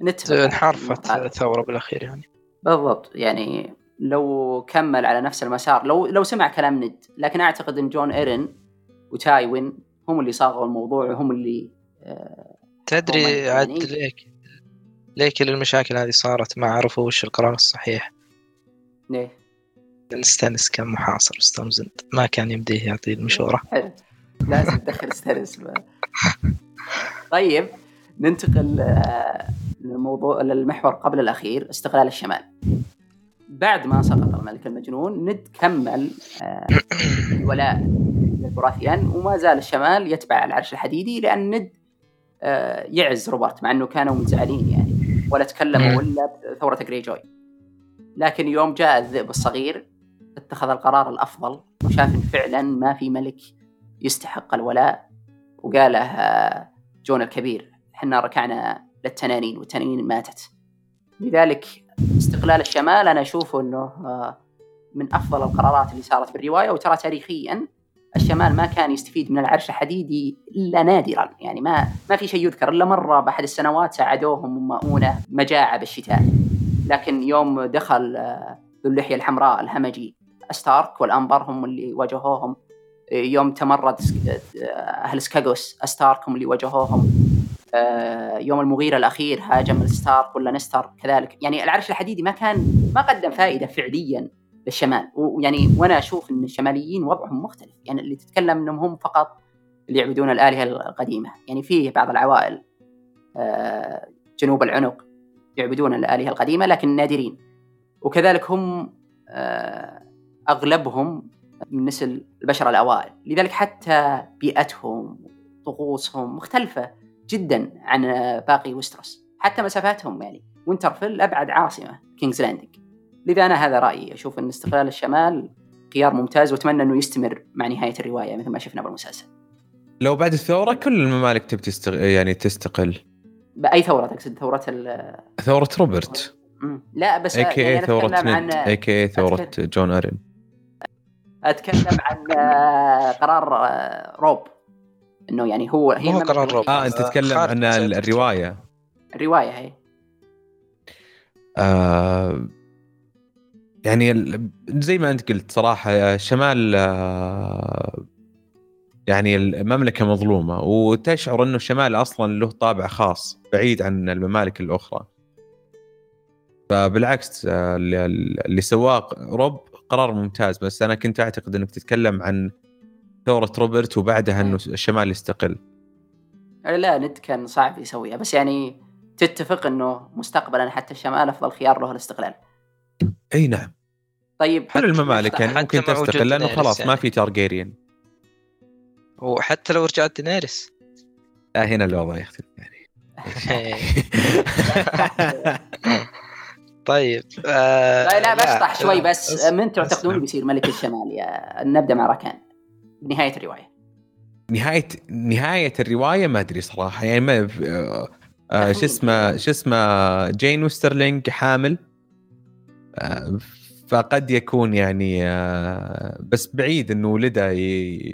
[SPEAKER 1] نتفق
[SPEAKER 3] انحرفت. الثورة بالأخير يعني
[SPEAKER 1] بالضبط يعني لو كمل على نفس المسار لو لو سمع كلام ند. لكن أعتقد إن جون إيرن وتايوين هم اللي صاغوا الموضوع وهم اللي آه،
[SPEAKER 3] تدري عاد ليك ليه كل المشاكل هذه صارت ما عرفوا وش القرار الصحيح.
[SPEAKER 1] ليه؟
[SPEAKER 3] ستانس كان محاصر ستورمز إند ما كان يمديه يعطي المشورة.
[SPEAKER 1] حلو. لازم تدخل ستانس طيب ننتقل آه، للموضوع للمحور قبل الأخير استقلال الشمال. بعد ما سقط الملك المجنون ند كمل آه، الولاء للبراثيان وما زال الشمال يتبع العرش الحديدي لأن ند آه، يعز روبرت مع إنه كانوا منزعلين يعني ولا تكلموا إلا بثورة جري جوي لكن يوم جاء الذئب الصغير اتخذ القرار الأفضل وشاف إن فعلا ما في ملك يستحق الولاء وقاله آه، جون الكبير إحنا ركعنا للتنانين والتنانين ماتت. لذلك استقلال الشمال أنا أشوفه إنه آه، من أفضل القرارات اللي صارت بالرواية. وترى تاريخيا الشمال ما كان يستفيد من العرش الحديدي إلا نادرا. يعني ما ما في شيء يذكر إلا مرة بأحد السنوات ساعدوهم مؤونه مجاعة بالشتاء. لكن يوم دخل آه، ذو اللحية الحمراء الهمجي ستارك والأنبر هم اللي واجهوهم يوم تمرد سك- أهل سكاغوس ستارك هم اللي واجهوهم آه، يوم المغيرة الأخير هاجم ستارك ولا نستر كذلك. يعني العرش الحديدي ما كان ما قدم فائدة فعليا للشمال. ويعني وأنا أشوف أن الشماليين وضعهم مختلف. يعني اللي تتكلم أنهم هم فقط اللي يعبدون الآلهة القديمة. يعني فيه بعض العوائل آه، جنوب العنق يعبدون الآلهة القديمة لكن نادرين. وكذلك هم آه، أغلبهم من نسل البشر الأوائل. لذلك حتى بيئتهم طقوسهم مختلفة. جدا عن باقي وستروس حتى مسافاتهم يعني. وينترفيل أبعد عاصمة كينجز لاندنج لذا أنا هذا رأيي. أشوف أن استقلال الشمال خيار ممتاز وأتمنى أنه يستمر مع نهاية الرواية مثل ما شفنا بالمسلسل.
[SPEAKER 2] لو بعد الثورة كل الممالك تبي تستغ... يعني تستقل.
[SPEAKER 1] بأي ثورة تقصد؟ ثورة ال
[SPEAKER 2] ثورة روبرت.
[SPEAKER 1] مم. لا بس
[SPEAKER 2] اي كي
[SPEAKER 1] يعني أنا
[SPEAKER 2] ثورة
[SPEAKER 1] أتكلم عن
[SPEAKER 2] اي كي اي ثورة جون أرين.
[SPEAKER 1] أتكلم عن آه، قرار آه، روب. إنه يعني هو هي
[SPEAKER 3] مو
[SPEAKER 1] المملكة
[SPEAKER 3] قرار روب.
[SPEAKER 2] آه أنت
[SPEAKER 3] آه،
[SPEAKER 2] تتكلم عن الرواية.
[SPEAKER 1] الرواية هي.
[SPEAKER 2] آه يعني ال- زي ما أنت قلت صراحة الشمال آه يعني المملكة مظلومة وتشعر إنه الشمال أصلا له طابع خاص بعيد عن الممالك الأخرى. فبالعكس آه، اللي اللي سواه روب قرار ممتاز. بس أنا كنت أعتقد إنك تتكلم عن ثوره روبرت وبعدها إنه الشمال يستقل.
[SPEAKER 1] لا ند كان صعب يسويها بس يعني تتفق إنه مستقبلا حتى الشمال أفضل خيار له الاستقلال.
[SPEAKER 2] أي نعم.
[SPEAKER 1] طيب
[SPEAKER 2] كل الممالك يعني
[SPEAKER 3] حتى
[SPEAKER 2] ممكن تستقل
[SPEAKER 3] لأنه
[SPEAKER 2] خلاص ما
[SPEAKER 3] يعني.
[SPEAKER 2] في تارجيريان.
[SPEAKER 3] وحتى لو رجعت دينيريس.
[SPEAKER 2] آه هنا الوضع يختلف يعني.
[SPEAKER 3] طيب آه
[SPEAKER 1] لا لا بشطح شوي بس
[SPEAKER 3] اسمع،
[SPEAKER 1] من تعتقدون. بيصير ملك الشمال يا نبدأ مع راكان. بنهايه الرواية.
[SPEAKER 2] نهاية نهاية الرواية ما أدري صراحة يعني ما آه، آه، شو اسمه شو اسمه جين وسترلينج حامل. آه، فقد يكون يعني آه، بس بعيد إنه ولده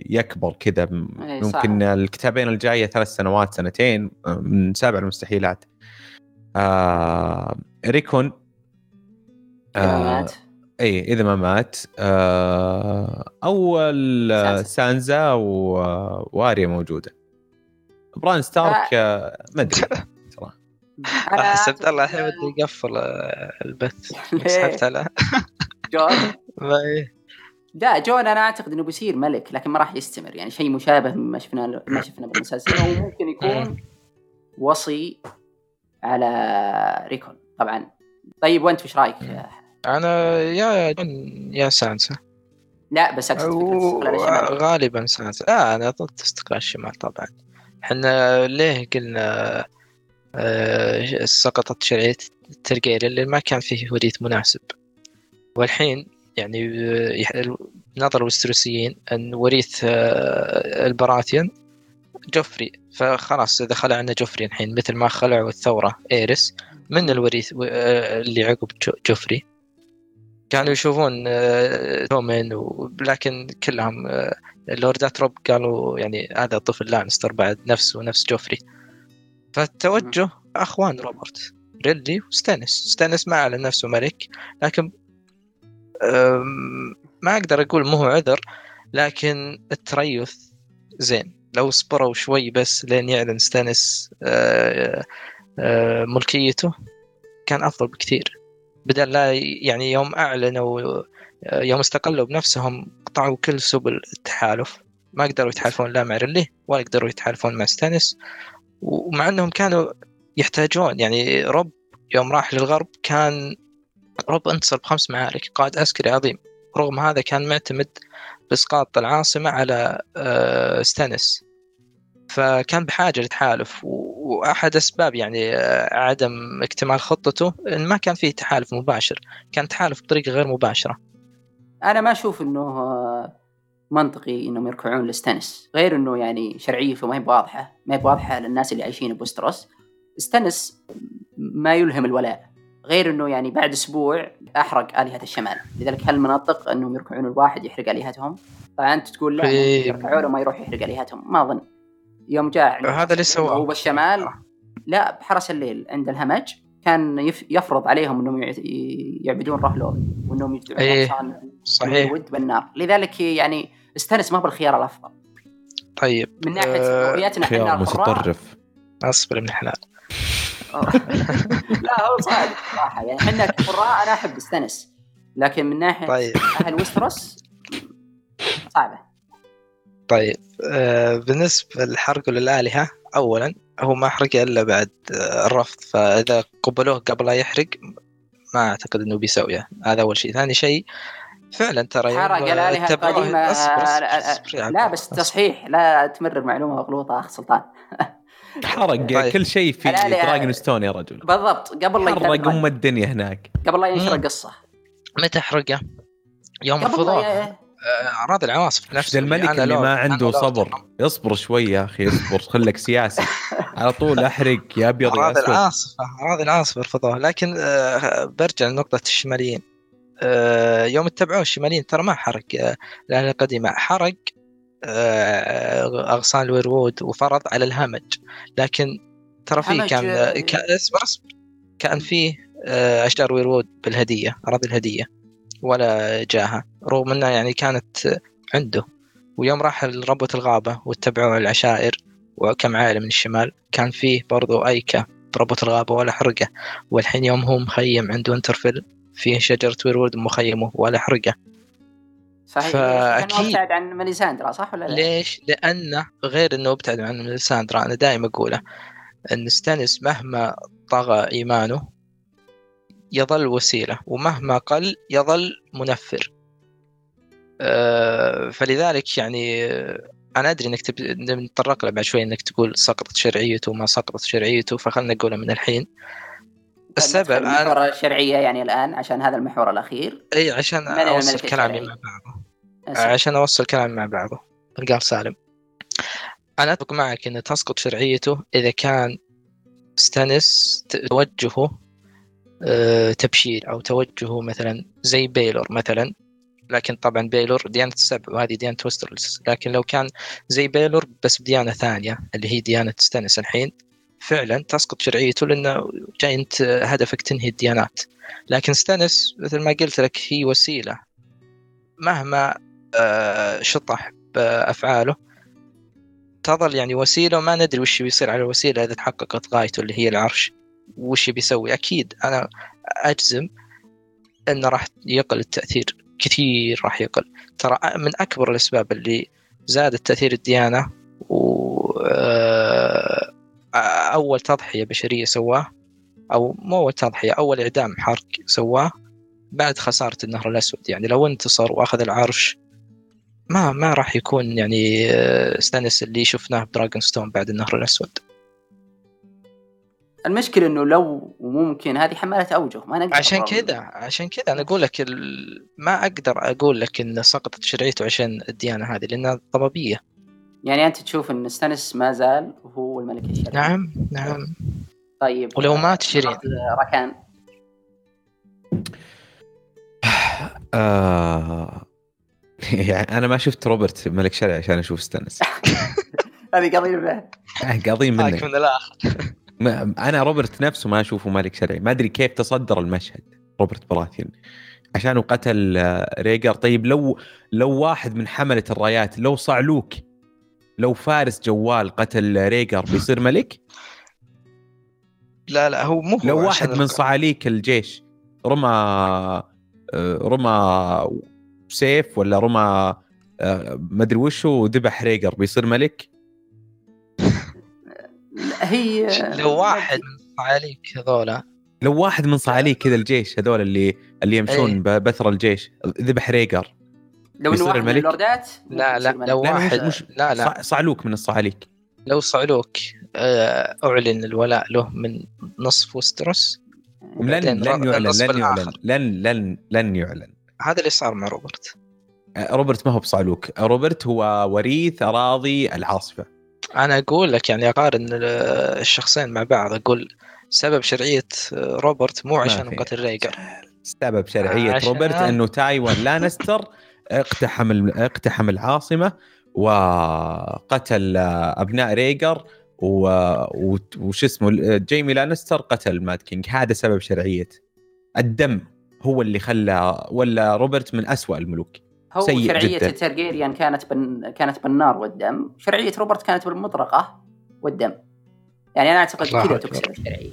[SPEAKER 2] يكبر كذا
[SPEAKER 1] إيه،
[SPEAKER 2] ممكن
[SPEAKER 1] صعب.
[SPEAKER 2] الكتابين الجاية ثلاث سنوات سنتين من سابع المستحيلات. ريكون.
[SPEAKER 1] مات.
[SPEAKER 2] إي إذا ما مات. آه أول آه،
[SPEAKER 1] سانسا.
[SPEAKER 2] سانزا و- واريا موجودة. بران ستارك آه، ما أدري. صراحة.
[SPEAKER 1] أنا
[SPEAKER 3] حسبت الله الحين بدي يقفل آه، البث؟ سحبت على
[SPEAKER 1] جون؟
[SPEAKER 3] ما إيه.
[SPEAKER 1] لا جون أنا أعتقد إنه بيصير ملك لكن ما راح يستمر. يعني شيء مشابه مما شفنا ما شفنا بالمسلسل. أو ممكن يكون وصي على ريكون. طبعا. طيب وأنت وش رأيك؟
[SPEAKER 3] أنا يا جون يا سانسا.
[SPEAKER 1] لا بس اقصد الشمال
[SPEAKER 3] غالبا سانسا. لا أنا ضد استقلال الشمال طبعا. إحنا ليه قلنا آه، سقطت شرعية الترقية اللي ما كان فيه وريث مناسب. والحين يعني آه، نظر الوستروسيين أن وريث آه، البراثيون جوفري. فخلاص إذا خلع عنا جوفري الحين مثل ما خلعوا الثورة ايرس من الوريث آه، اللي عقب جوفري. كانوا يشوفون تومن لكن كلهم اللوردات روب قالوا يعني هذا طفل لانستر بعد نفسه نفس جوفري. فالتوجه أخوان روبرت رينلي وستانس ستانس ما اعلن نفسه ملك لكن ما أقدر أقول مو عذر لكن التريث زين. لو صبروا شوي بس لين يعلن ستانس آه، آه، ملكيته كان أفضل بكثير. بدل لا يعني يوم أعلنوا آه، يوم استقلوا بنفسهم قطعوا كل سبل التحالف. ما قدروا يتحالفون لا مع رينلي ولا قدروا يتحالفون مع ستانس ومع إنهم كانوا يحتاجون يعني روب يوم راح للغرب كان روب انتصر بخمس معارك قائد عسكري عظيم. رغم هذا كان معتمد بإسقاط العاصمة على آه، ستانس فكان بحاجة لتحالف وأحد أسباب يعني آه، عدم اكتمال خطته إن ما كان فيه تحالف مباشر كان تحالف بطريقة غير مباشرة.
[SPEAKER 1] أنا ما أشوف إنه آه، منطقي إنهم يركعون لستانس غير إنه يعني شرعيته ما هي واضحه ما هي واضحه للناس اللي عايشين بوستروس. ستانس ما يلهم الولاء غير إنه يعني بعد أسبوع أحرق آلهة الشمال. لذلك هل منطق إنهم يركعون الواحد يحرق آلهتهم؟ طبعا أنت تقول لا يركعون وما يروح يحرق آلهتهم ما أظن. يوم جاء
[SPEAKER 3] هذا اللي سواه.
[SPEAKER 1] هو بالشمال لا بحرس الليل عند الهمج. كان يفرض عليهم إنهم يعبدون رهلو وإنهم يدعون
[SPEAKER 3] إيه صحيح.
[SPEAKER 1] ود بالنار لذلك يعني استنس ما بالخيار الأفضل.
[SPEAKER 3] طيب
[SPEAKER 1] من ناحية رؤيتنا
[SPEAKER 2] إحنا متطرف.
[SPEAKER 3] أصبر من حلال
[SPEAKER 1] لا هو صعب صراحة يعني إحنا كفراء أنا أحب استنس. لكن من ناحية
[SPEAKER 3] طيب.
[SPEAKER 1] أهل وستروس صعبة.
[SPEAKER 3] طيب آه بالنسبة للحرق للالهه اولا هو ما حرق إلا بعد آه الرفض. فإذا قبلوه قبل لا يحرق ما أعتقد إنه بيسويه هذا أول شيء. ثاني شيء فعلا ترى
[SPEAKER 1] حرق الالهه القديمة. لا بس تصحيح لا تمرر معلومه مغلوطه أخ سلطان.
[SPEAKER 2] حرق طيب. كل شيء في دراجون ستون يا رجل.
[SPEAKER 1] بالضبط. قبل
[SPEAKER 2] لا حرق أم الدنيا هناك.
[SPEAKER 1] قبل لا ينشر القصة
[SPEAKER 3] متى حرقه؟ يوم رفضوه أعراض العواصف
[SPEAKER 2] نفسه الملك اللي, اللي ما عنده صبر. يصبر شوي يا أخي اصبر خليك سياسي. على طول أحرق يا أبيض
[SPEAKER 3] يا أعراض العاصفه أعراض العاصفه رفضوها لكن آه، برجع لنقطة الشماليين. آه، يوم اتبعوه الشماليين ترى ما حرق آه، الاهليه القديمة. حرق أغصان الويروود وفرض على الهمج. لكن ترى فيه كان اصبر اصبر. كان فيه أشجار ويروود بالهدية أراضي الهدية ولا جاها. رغم إنها يعني كانت عنده. ويوم راح لربوة الغابة واتبعوا العشائر وكم عائلة من الشمال كان فيه برضو أيكا بربوة الغابة ولا حرقة. والحين يوم هو مخيم عند وينترفيل فيه شجرة weirwood مخيمه ولا حرقة.
[SPEAKER 1] صحيح فأكيد أبتعد عن ميليساندرا صح ولا لا؟
[SPEAKER 3] ليش؟ لأنه غير أنه أبتعد عن ميليساندرا أنا دائما أقوله أن ستانس مهما طغى إيمانه يظل وسيلة ومهما قل يظل منفر. فلذلك يعني أنا أدري أنك تب... نتطرق له بعد شوي أنك تقول سقطت شرعيته وما سقطت شرعيته فخلنا نقولها من الحين.
[SPEAKER 1] السبب المحور الشرعية يعني الآن عشان هذا المحور الأخير.
[SPEAKER 3] أي عشان أوصل كلامي مع بعضه. عشان أوصل كلامي مع بعضه. قال سالم. أنا أتفق معك أن تسقط شرعيته إذا كان ستانس توجهه آه، تبشير أو توجهه مثلا زي بيلور مثلا. لكن طبعا بيلور ديانة السبع وهذه ديانة وستروس لكن لو كان زي بيلور بس بديانة ثانية اللي هي ديانة ستانس الحين فعلا تسقط شرعيته لأنه جاي أنت هدفك تنهي الديانات. لكن ستانس مثل ما قلت لك هي وسيلة. مهما آه، شطح بأفعاله تظل يعني وسيلة وما ندري وش بيصير على الوسيلة إذا تحققت غايته اللي هي العرش. وش بيسوي؟ أكيد أنا أجزم انه راح يقل التأثير. كثير راح يقل. ترى من أكبر الأسباب اللي زادت تأثير الديانة و آه، أول تضحية بشرية سواه أو مو أول تضحية أول إعدام حرق سواه بعد خسارة النهر الأسود. يعني لو انتصر وأخذ العرش ما ما راح يكون يعني آه، ستانس اللي شفناه بدراجون ستون بعد النهر الأسود.
[SPEAKER 1] المشكلة إنه لو ممكن هذه حمالة أوجه ما نقدر
[SPEAKER 3] عشان. كذا عشان كذا أنا أقول لك ال- ما أقدر أقول لك إن سقطت شرعيته عشان الديانة هذه لأنها ضبابيه
[SPEAKER 1] يعني أنت تشوف إن ستانس ما زال هو الملك الشرعي.
[SPEAKER 3] نعم نعم.
[SPEAKER 1] طيب.
[SPEAKER 3] ولو مات شيرين.
[SPEAKER 1] راكان
[SPEAKER 2] آه يعني أنا ما شفت روبرت ملك شرعي عشان أشوف ستانس
[SPEAKER 1] هذه قضية
[SPEAKER 2] آه،
[SPEAKER 3] هاك
[SPEAKER 2] منك.
[SPEAKER 3] من
[SPEAKER 2] الآخر. أنا روبرت نفسه ما أشوفه ملك شرعي. ما أدري كيف تصدر المشهد روبرت براثيون عشانه قتل آه، ريجر. طيب لو لو واحد من حملة الرايات لو صعلوك لو فارس جوال قتل ريجر بيصير ملك؟
[SPEAKER 3] لا لا هو مو
[SPEAKER 2] لو واحد من صعاليك الجيش رمى آه، رمى سيف ولا رمى آه، ما أدري وش وذبح ريجر بيصير ملك؟
[SPEAKER 1] هي
[SPEAKER 3] لو واحد من صعاليك هذولا.
[SPEAKER 2] لو واحد من صعاليك كذا الجيش هذول اللي اللي يمشون
[SPEAKER 3] إيه.
[SPEAKER 2] بثر الجيش ذبح ريجر
[SPEAKER 1] لو
[SPEAKER 2] إنه
[SPEAKER 1] واحد من
[SPEAKER 2] الملك؟
[SPEAKER 1] اللوردات؟
[SPEAKER 3] لا لا. لو واحد
[SPEAKER 2] مش-
[SPEAKER 3] لا لا.
[SPEAKER 2] صع- صعلوك من الصعاليك.
[SPEAKER 3] لو صعلوك آه، أعلن الولاء له من نصف وستروس
[SPEAKER 2] لن لن يعلن لن يعلن. لن لن لن يعلن.
[SPEAKER 3] هذا اللي صار مع روبرت.
[SPEAKER 2] آه، روبرت ما هو بصعلوك. روبرت هو وريث أراضي العاصفة.
[SPEAKER 3] أنا أقول لك يعني اقارن ال- الشخصين مع بعض أقول سبب شرعية آه، روبرت مو عشان. قتل ريجر.
[SPEAKER 2] سبب شرعية
[SPEAKER 3] عشان-
[SPEAKER 2] روبرت إنه تايوين لانستر اقتحم ال- اقتحم العاصمة وقتل آه، أبناء ريجر و... و... وش اسمه جيمي لانستر قتل Mad King. هذا سبب شرعية. الدم هو اللي خلى ولا روبرت من أسوأ الملوك.
[SPEAKER 1] هو
[SPEAKER 2] سيء
[SPEAKER 1] شرعية
[SPEAKER 2] جداً.
[SPEAKER 1] كانت بن... كانت بالنار والدم. شرعية روبرت كانت بالمطرقة والدم. يعني أنا
[SPEAKER 3] أعتقد
[SPEAKER 1] كذا. تكسر الشرعية.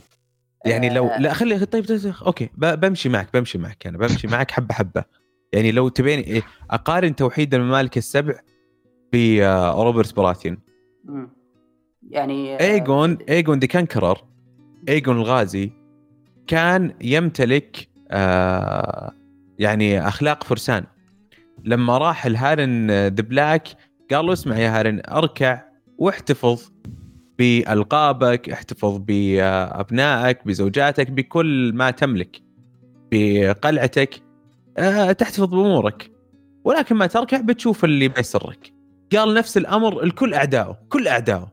[SPEAKER 2] يعني لو
[SPEAKER 1] آه،
[SPEAKER 2] لا خلي طيب, طيب okay ب- بمشي معك بمشي معك أنا بمشي معك حبة حبة. يعني لو تبيني إيه، أقارن توحيد الممالك السبع بروبرت براثيون
[SPEAKER 1] مم. يعني آه،
[SPEAKER 2] ايجون ايجون the Conqueror ايجون الغازي كان يمتلك آه يعني أخلاق فرسان. لما راح لهارن the Black قال له اسمع يا هارن اركع واحتفظ بألقابك احتفظ بأبنائك بزوجاتك بكل ما تملك بقلعتك. آه تحتفظ بأمورك. ولكن ما تركع بتشوف اللي بيسرك. قال نفس الأمر لكل أعدائه كل أعدائه.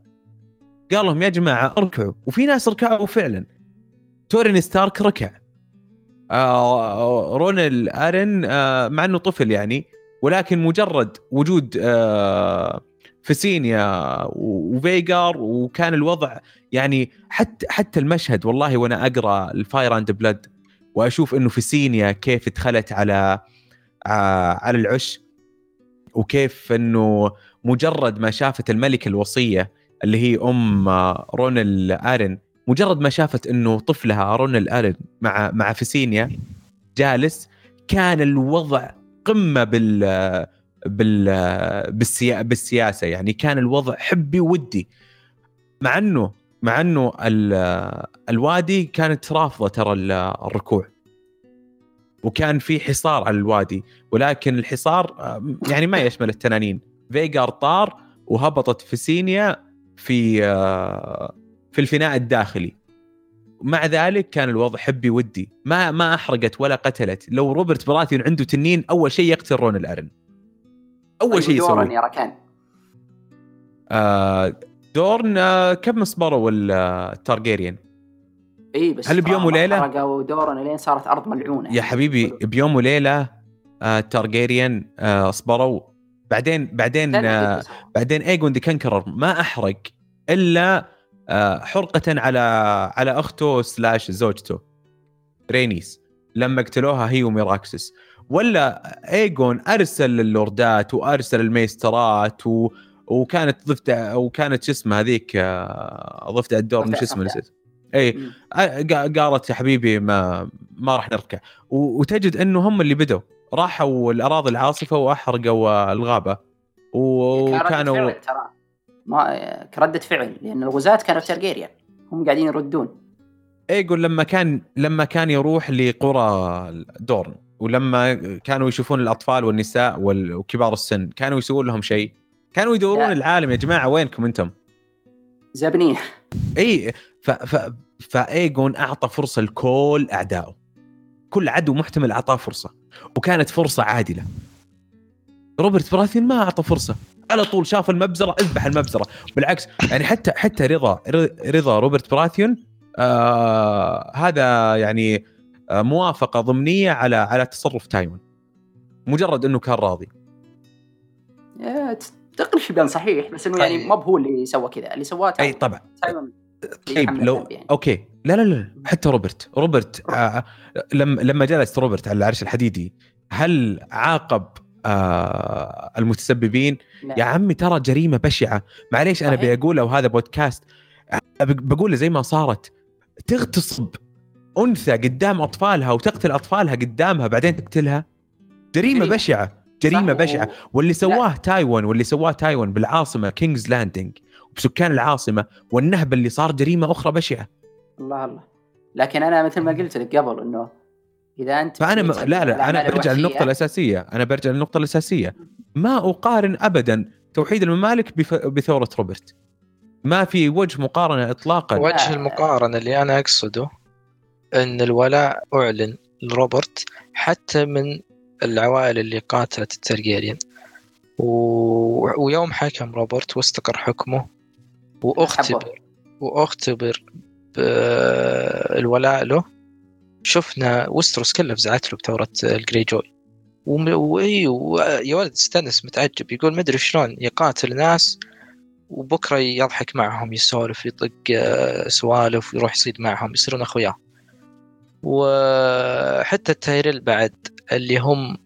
[SPEAKER 2] قال لهم يا جماعة اركعوا. وفي ناس ركعوا فعلا. تورين ستارك ركع. آه رونل آرن آه مع إنه طفل يعني ولكن مجرد وجود آه فيسينيا وفيجار وكان الوضع يعني حتى حتى المشهد والله وأنا أقرأ ال Fire and Blood وأشوف إنه فيسينيا كيف دخلت على آه على العش وكيف إنه مجرد ما شافت الملكة الوصية اللي هي أم رونل ارن مجرد ما شافت إنه طفلها رونل ارن مع مع فيسينيا جالس كان الوضع قمة بال بال بالسيا بالسياسة. يعني كان الوضع حبي ودي. مع إنه مع إنه ال- الوادي كانت رافضة ترى ال- الركوع. وكان في حصار على الوادي. ولكن الحصار يعني ما يشمل التنانين. فيجار طار وهبطت في آه، في الفناء الداخلي. مع ذلك كان الوضع حبي ودي. ما ما أحرقت ولا قتلت. لو روبرت براثيون عنده تنين أول شيء يقتل رون الأرن. أول
[SPEAKER 1] طيب
[SPEAKER 2] شيء
[SPEAKER 1] دورا
[SPEAKER 2] يسويه
[SPEAKER 1] يا ركان.
[SPEAKER 2] آه دورن آه كم صبروا التارجيريان؟
[SPEAKER 1] إي بس
[SPEAKER 2] هل بيوم وليلة؟
[SPEAKER 1] حرقوا دورن لين صارت أرض ملعونة.
[SPEAKER 2] يا حبيبي بيوم وليلة آه تارجيريان آه صبروا. بعدين بعدين آه بعدين ايجون the Conqueror ما أحرق إلا آه حرقة على على أخته slash زوجته رينيس لما قتلوها هي وميراكسس. ولا ايجون أرسل اللوردات وأرسل الميسترات و... وكانت ضفت وكانت شو اسمها هذيك آه، ضفت الدور مش اسمه. نسيت. اي قالت يا حبيبي ما ما راح نركع. و- وتجد إنه هم اللي بدوا. راحوا الأراضي العاصفة وأحرقوا
[SPEAKER 1] الغابة.
[SPEAKER 2] وكانوا
[SPEAKER 1] ترى. ما كردة فعل لأن الغزاة كانوا ترجيريان هم قاعدين يردون.
[SPEAKER 2] ايجون لما كان لما كان يروح لقرى دورن ولما كانوا يشوفون الأطفال والنساء وال- وكبار السن كانوا يسوون لهم شيء. كانوا يدورون
[SPEAKER 1] لا.
[SPEAKER 2] العالم يا جماعة وينكم أنتم؟
[SPEAKER 1] زبنين.
[SPEAKER 2] اي ف... ف... فايجون أعطى فرصة لكل أعدائه. كل عدو محتمل أعطاه فرصة وكانت فرصة عادلة. روبرت براثيون ما أعطى فرصة. على طول شاف المبزرة اذبح المبزرة. بالعكس يعني حتى حتى رضا رضا روبرت براثيون آه هذا يعني آه موافقة ضمنية على على تصرف تايوين مجرد إنه كان راضي.
[SPEAKER 1] تقريبا صحيح بس إنه يعني طيب. ما هو اللي سوى كذا. اللي سواه
[SPEAKER 2] أي طبعا. طيب لو يعني. okay. لا لا لا حتى روبرت. روبرت آه لما لما جلس روبرت على العرش الحديدي هل عاقب آه المتسببين. لا. يا عمي ترى جريمة بشعة. معليش أنا ابي اقولها وهذا بودكاست. بقول زي ما صارت. تغتصب أنثى قدام أطفالها وتقتل أطفالها قدامها بعدين تقتلها؟ جريمة بشعة. جريمة بشعة. واللي سواه تايوين واللي سواه تايوين بالعاصمة كينجز لاندنج وبسكان العاصمة والنهب اللي صار جريمة أخرى بشعة.
[SPEAKER 1] الله الله. لكن أنا مثل ما قلت لك قبل إنه إذا أنت
[SPEAKER 2] فأنا م... لا لا أنا برجع للنقطة الأساسية. أنا برجع للنقطة الأساسية. ما أقارن ابدا توحيد الممالك بف... بثورة روبرت. ما في وجه مقارنة اطلاقا.
[SPEAKER 3] وجه المقارنة اللي أنا أقصده إن الولاء أعلن لروبرت حتى من العوائل اللي قاتلت الترجيريان و... ويوم حكم روبرت واستقر حكمه وأختبر وأختبر بالولاء له شفنا وستروس كله فزعت له بثورة الجري جوي وإي يا ولد استانس متعجب يقول مدري شلون يقاتل ناس وبكرة يضحك معهم يسولف يطق آه، سوالف ويروح يصيد معهم يصيرون اخويا وحتى التايريل بعد اللي هم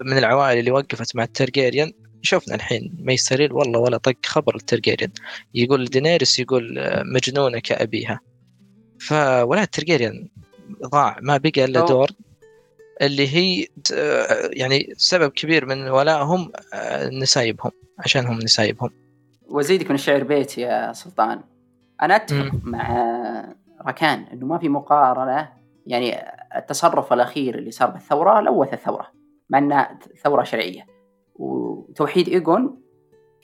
[SPEAKER 3] من العوائل اللي وقفت مع الترجيريان شفنا الحين ميسريل والله ولا طق خبر الترجيريان يقول دينيرس يقول آه، مجنونة كأبيها. فولاء الترجيريان ضاع ما بقى إلا دورن اللي هي يعني سبب كبير من ولائهم آه، نسايبهم عشانهم نسايبهم.
[SPEAKER 1] وزيدك من الشعر بيت يا سلطان. أنا أتفق مع ركان إنه ما في مقارنة يعني التصرف الأخير اللي صار بالثورة لوث الثورة مع إنها ثورة شرعية. وتوحيد ايجون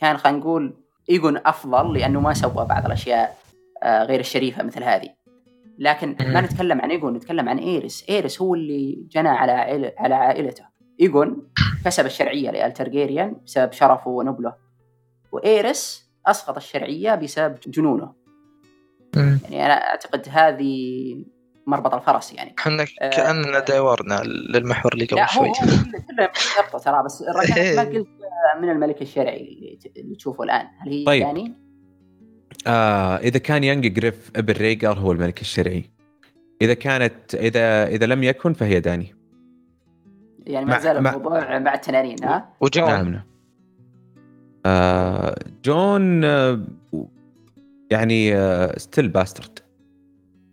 [SPEAKER 1] كان خلينا نقول ايجون أفضل لأنه ما سوى بعض الأشياء آه، غير الشريفة مثل هذه. لكن ما نتكلم عن إيجون نتكلم عن ايرس ايرس هو اللي جنى على على عائلته. إيجون كسب الشرعية لالترجيريان بسبب شرفه ونبله. وايرس أسقط الشرعية بسبب جنونه. يعني أنا أعتقد هذه مربط الفرس يعني.
[SPEAKER 3] إحنا آه كأننا داورنا للمحور اللي قبل شوي.
[SPEAKER 1] هو ترى بس ما قلت من الملك الشرعي اللي تشوفه الآن. هل هي طيب. داني؟
[SPEAKER 2] آه إذا كان يانج جريف أبن ريجر هو الملك الشرعي. إذا كانت إذا إذا لم يكن فهي داني.
[SPEAKER 1] يعني ما زال الموضوع مع التنانين ها؟
[SPEAKER 3] وجون. نعم نعم.
[SPEAKER 2] آه جون آه يعني آه still bastard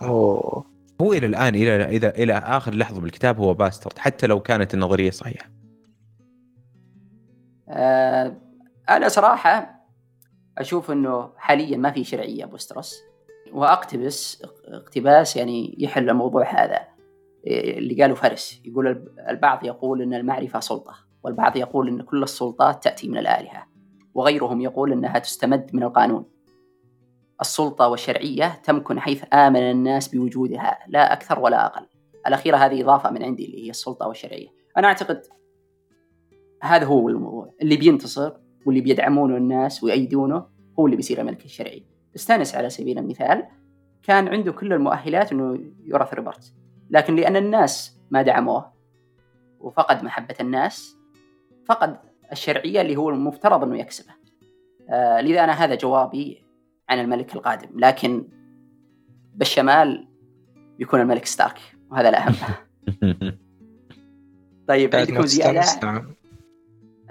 [SPEAKER 3] أوه.
[SPEAKER 2] هو إلى الآن إلى إلى إلى آخر لحظة بالكتاب هو bastard حتى لو كانت النظرية صحيحة.
[SPEAKER 1] آه أنا صراحة أشوف إنه حاليا ما في شرعية بوستروس وأقتبس اقتباس يعني يحل الموضوع هذا اللي قاله فارس. يقول البعض يقول إن المعرفة سلطة والبعض يقول إن كل السلطات تأتي من الآلهة وغيرهم يقول إنها تستمد من القانون. السلطة والشرعية تمكن حيث آمن الناس بوجودها لا أكثر ولا أقل. الأخيرة هذه إضافة من عندي اللي هي السلطة والشرعية. أنا أعتقد هذا هو الموضوع اللي بينتصر. واللي بيدعمونه الناس ويأيدونه هو اللي بيصير الملك الشرعي. استانس على سبيل المثال كان عنده كل المؤهلات أنه يورث روبرت. لكن لأن الناس ما دعموه وفقد محبة الناس فقد الشرعية اللي هو المفترض أنه يكسبه. آه لذا أنا هذا جوابي عن الملك القادم. لكن بالشمال بيكون الملك ستارك وهذا الأهم. طيب عندكم زيادة؟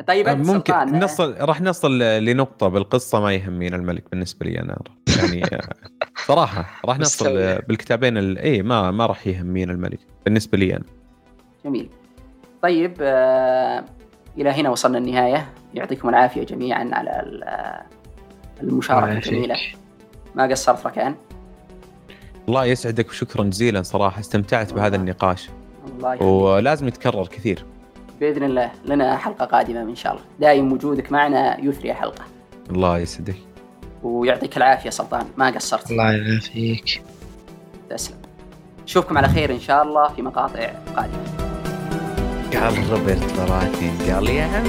[SPEAKER 2] طيب ممكن نصل راح نصل لنقطة بالقصة ما يهمني الملك بالنسبة لي أنا. يعني صراحة راح نصل بالكتابين اي ما ما راح يهمين الملك بالنسبة لي أنا.
[SPEAKER 1] جميل. طيب آه إلى هنا وصلنا النهاية. يعطيكم العافية جميعا على المشاركة الجميلة. ما قصرت ركان؟
[SPEAKER 2] الله يسعدك وشكرا جزيلا صراحة. استمتعت بهذا النقاش. الله ولازم يتكرر كثير.
[SPEAKER 1] بإذن الله لنا حلقة قادمة إن شاء الله. دايم وجودك معنا يثري حلقة.
[SPEAKER 2] الله يسعدك.
[SPEAKER 1] ويعطيك العافية سلطان. ما قصرت.
[SPEAKER 3] الله يعافيك.
[SPEAKER 1] تسلم. نشوفكم على خير إن شاء الله في مقاطع قادمة.
[SPEAKER 2] قال روبرت براتي قال يا عم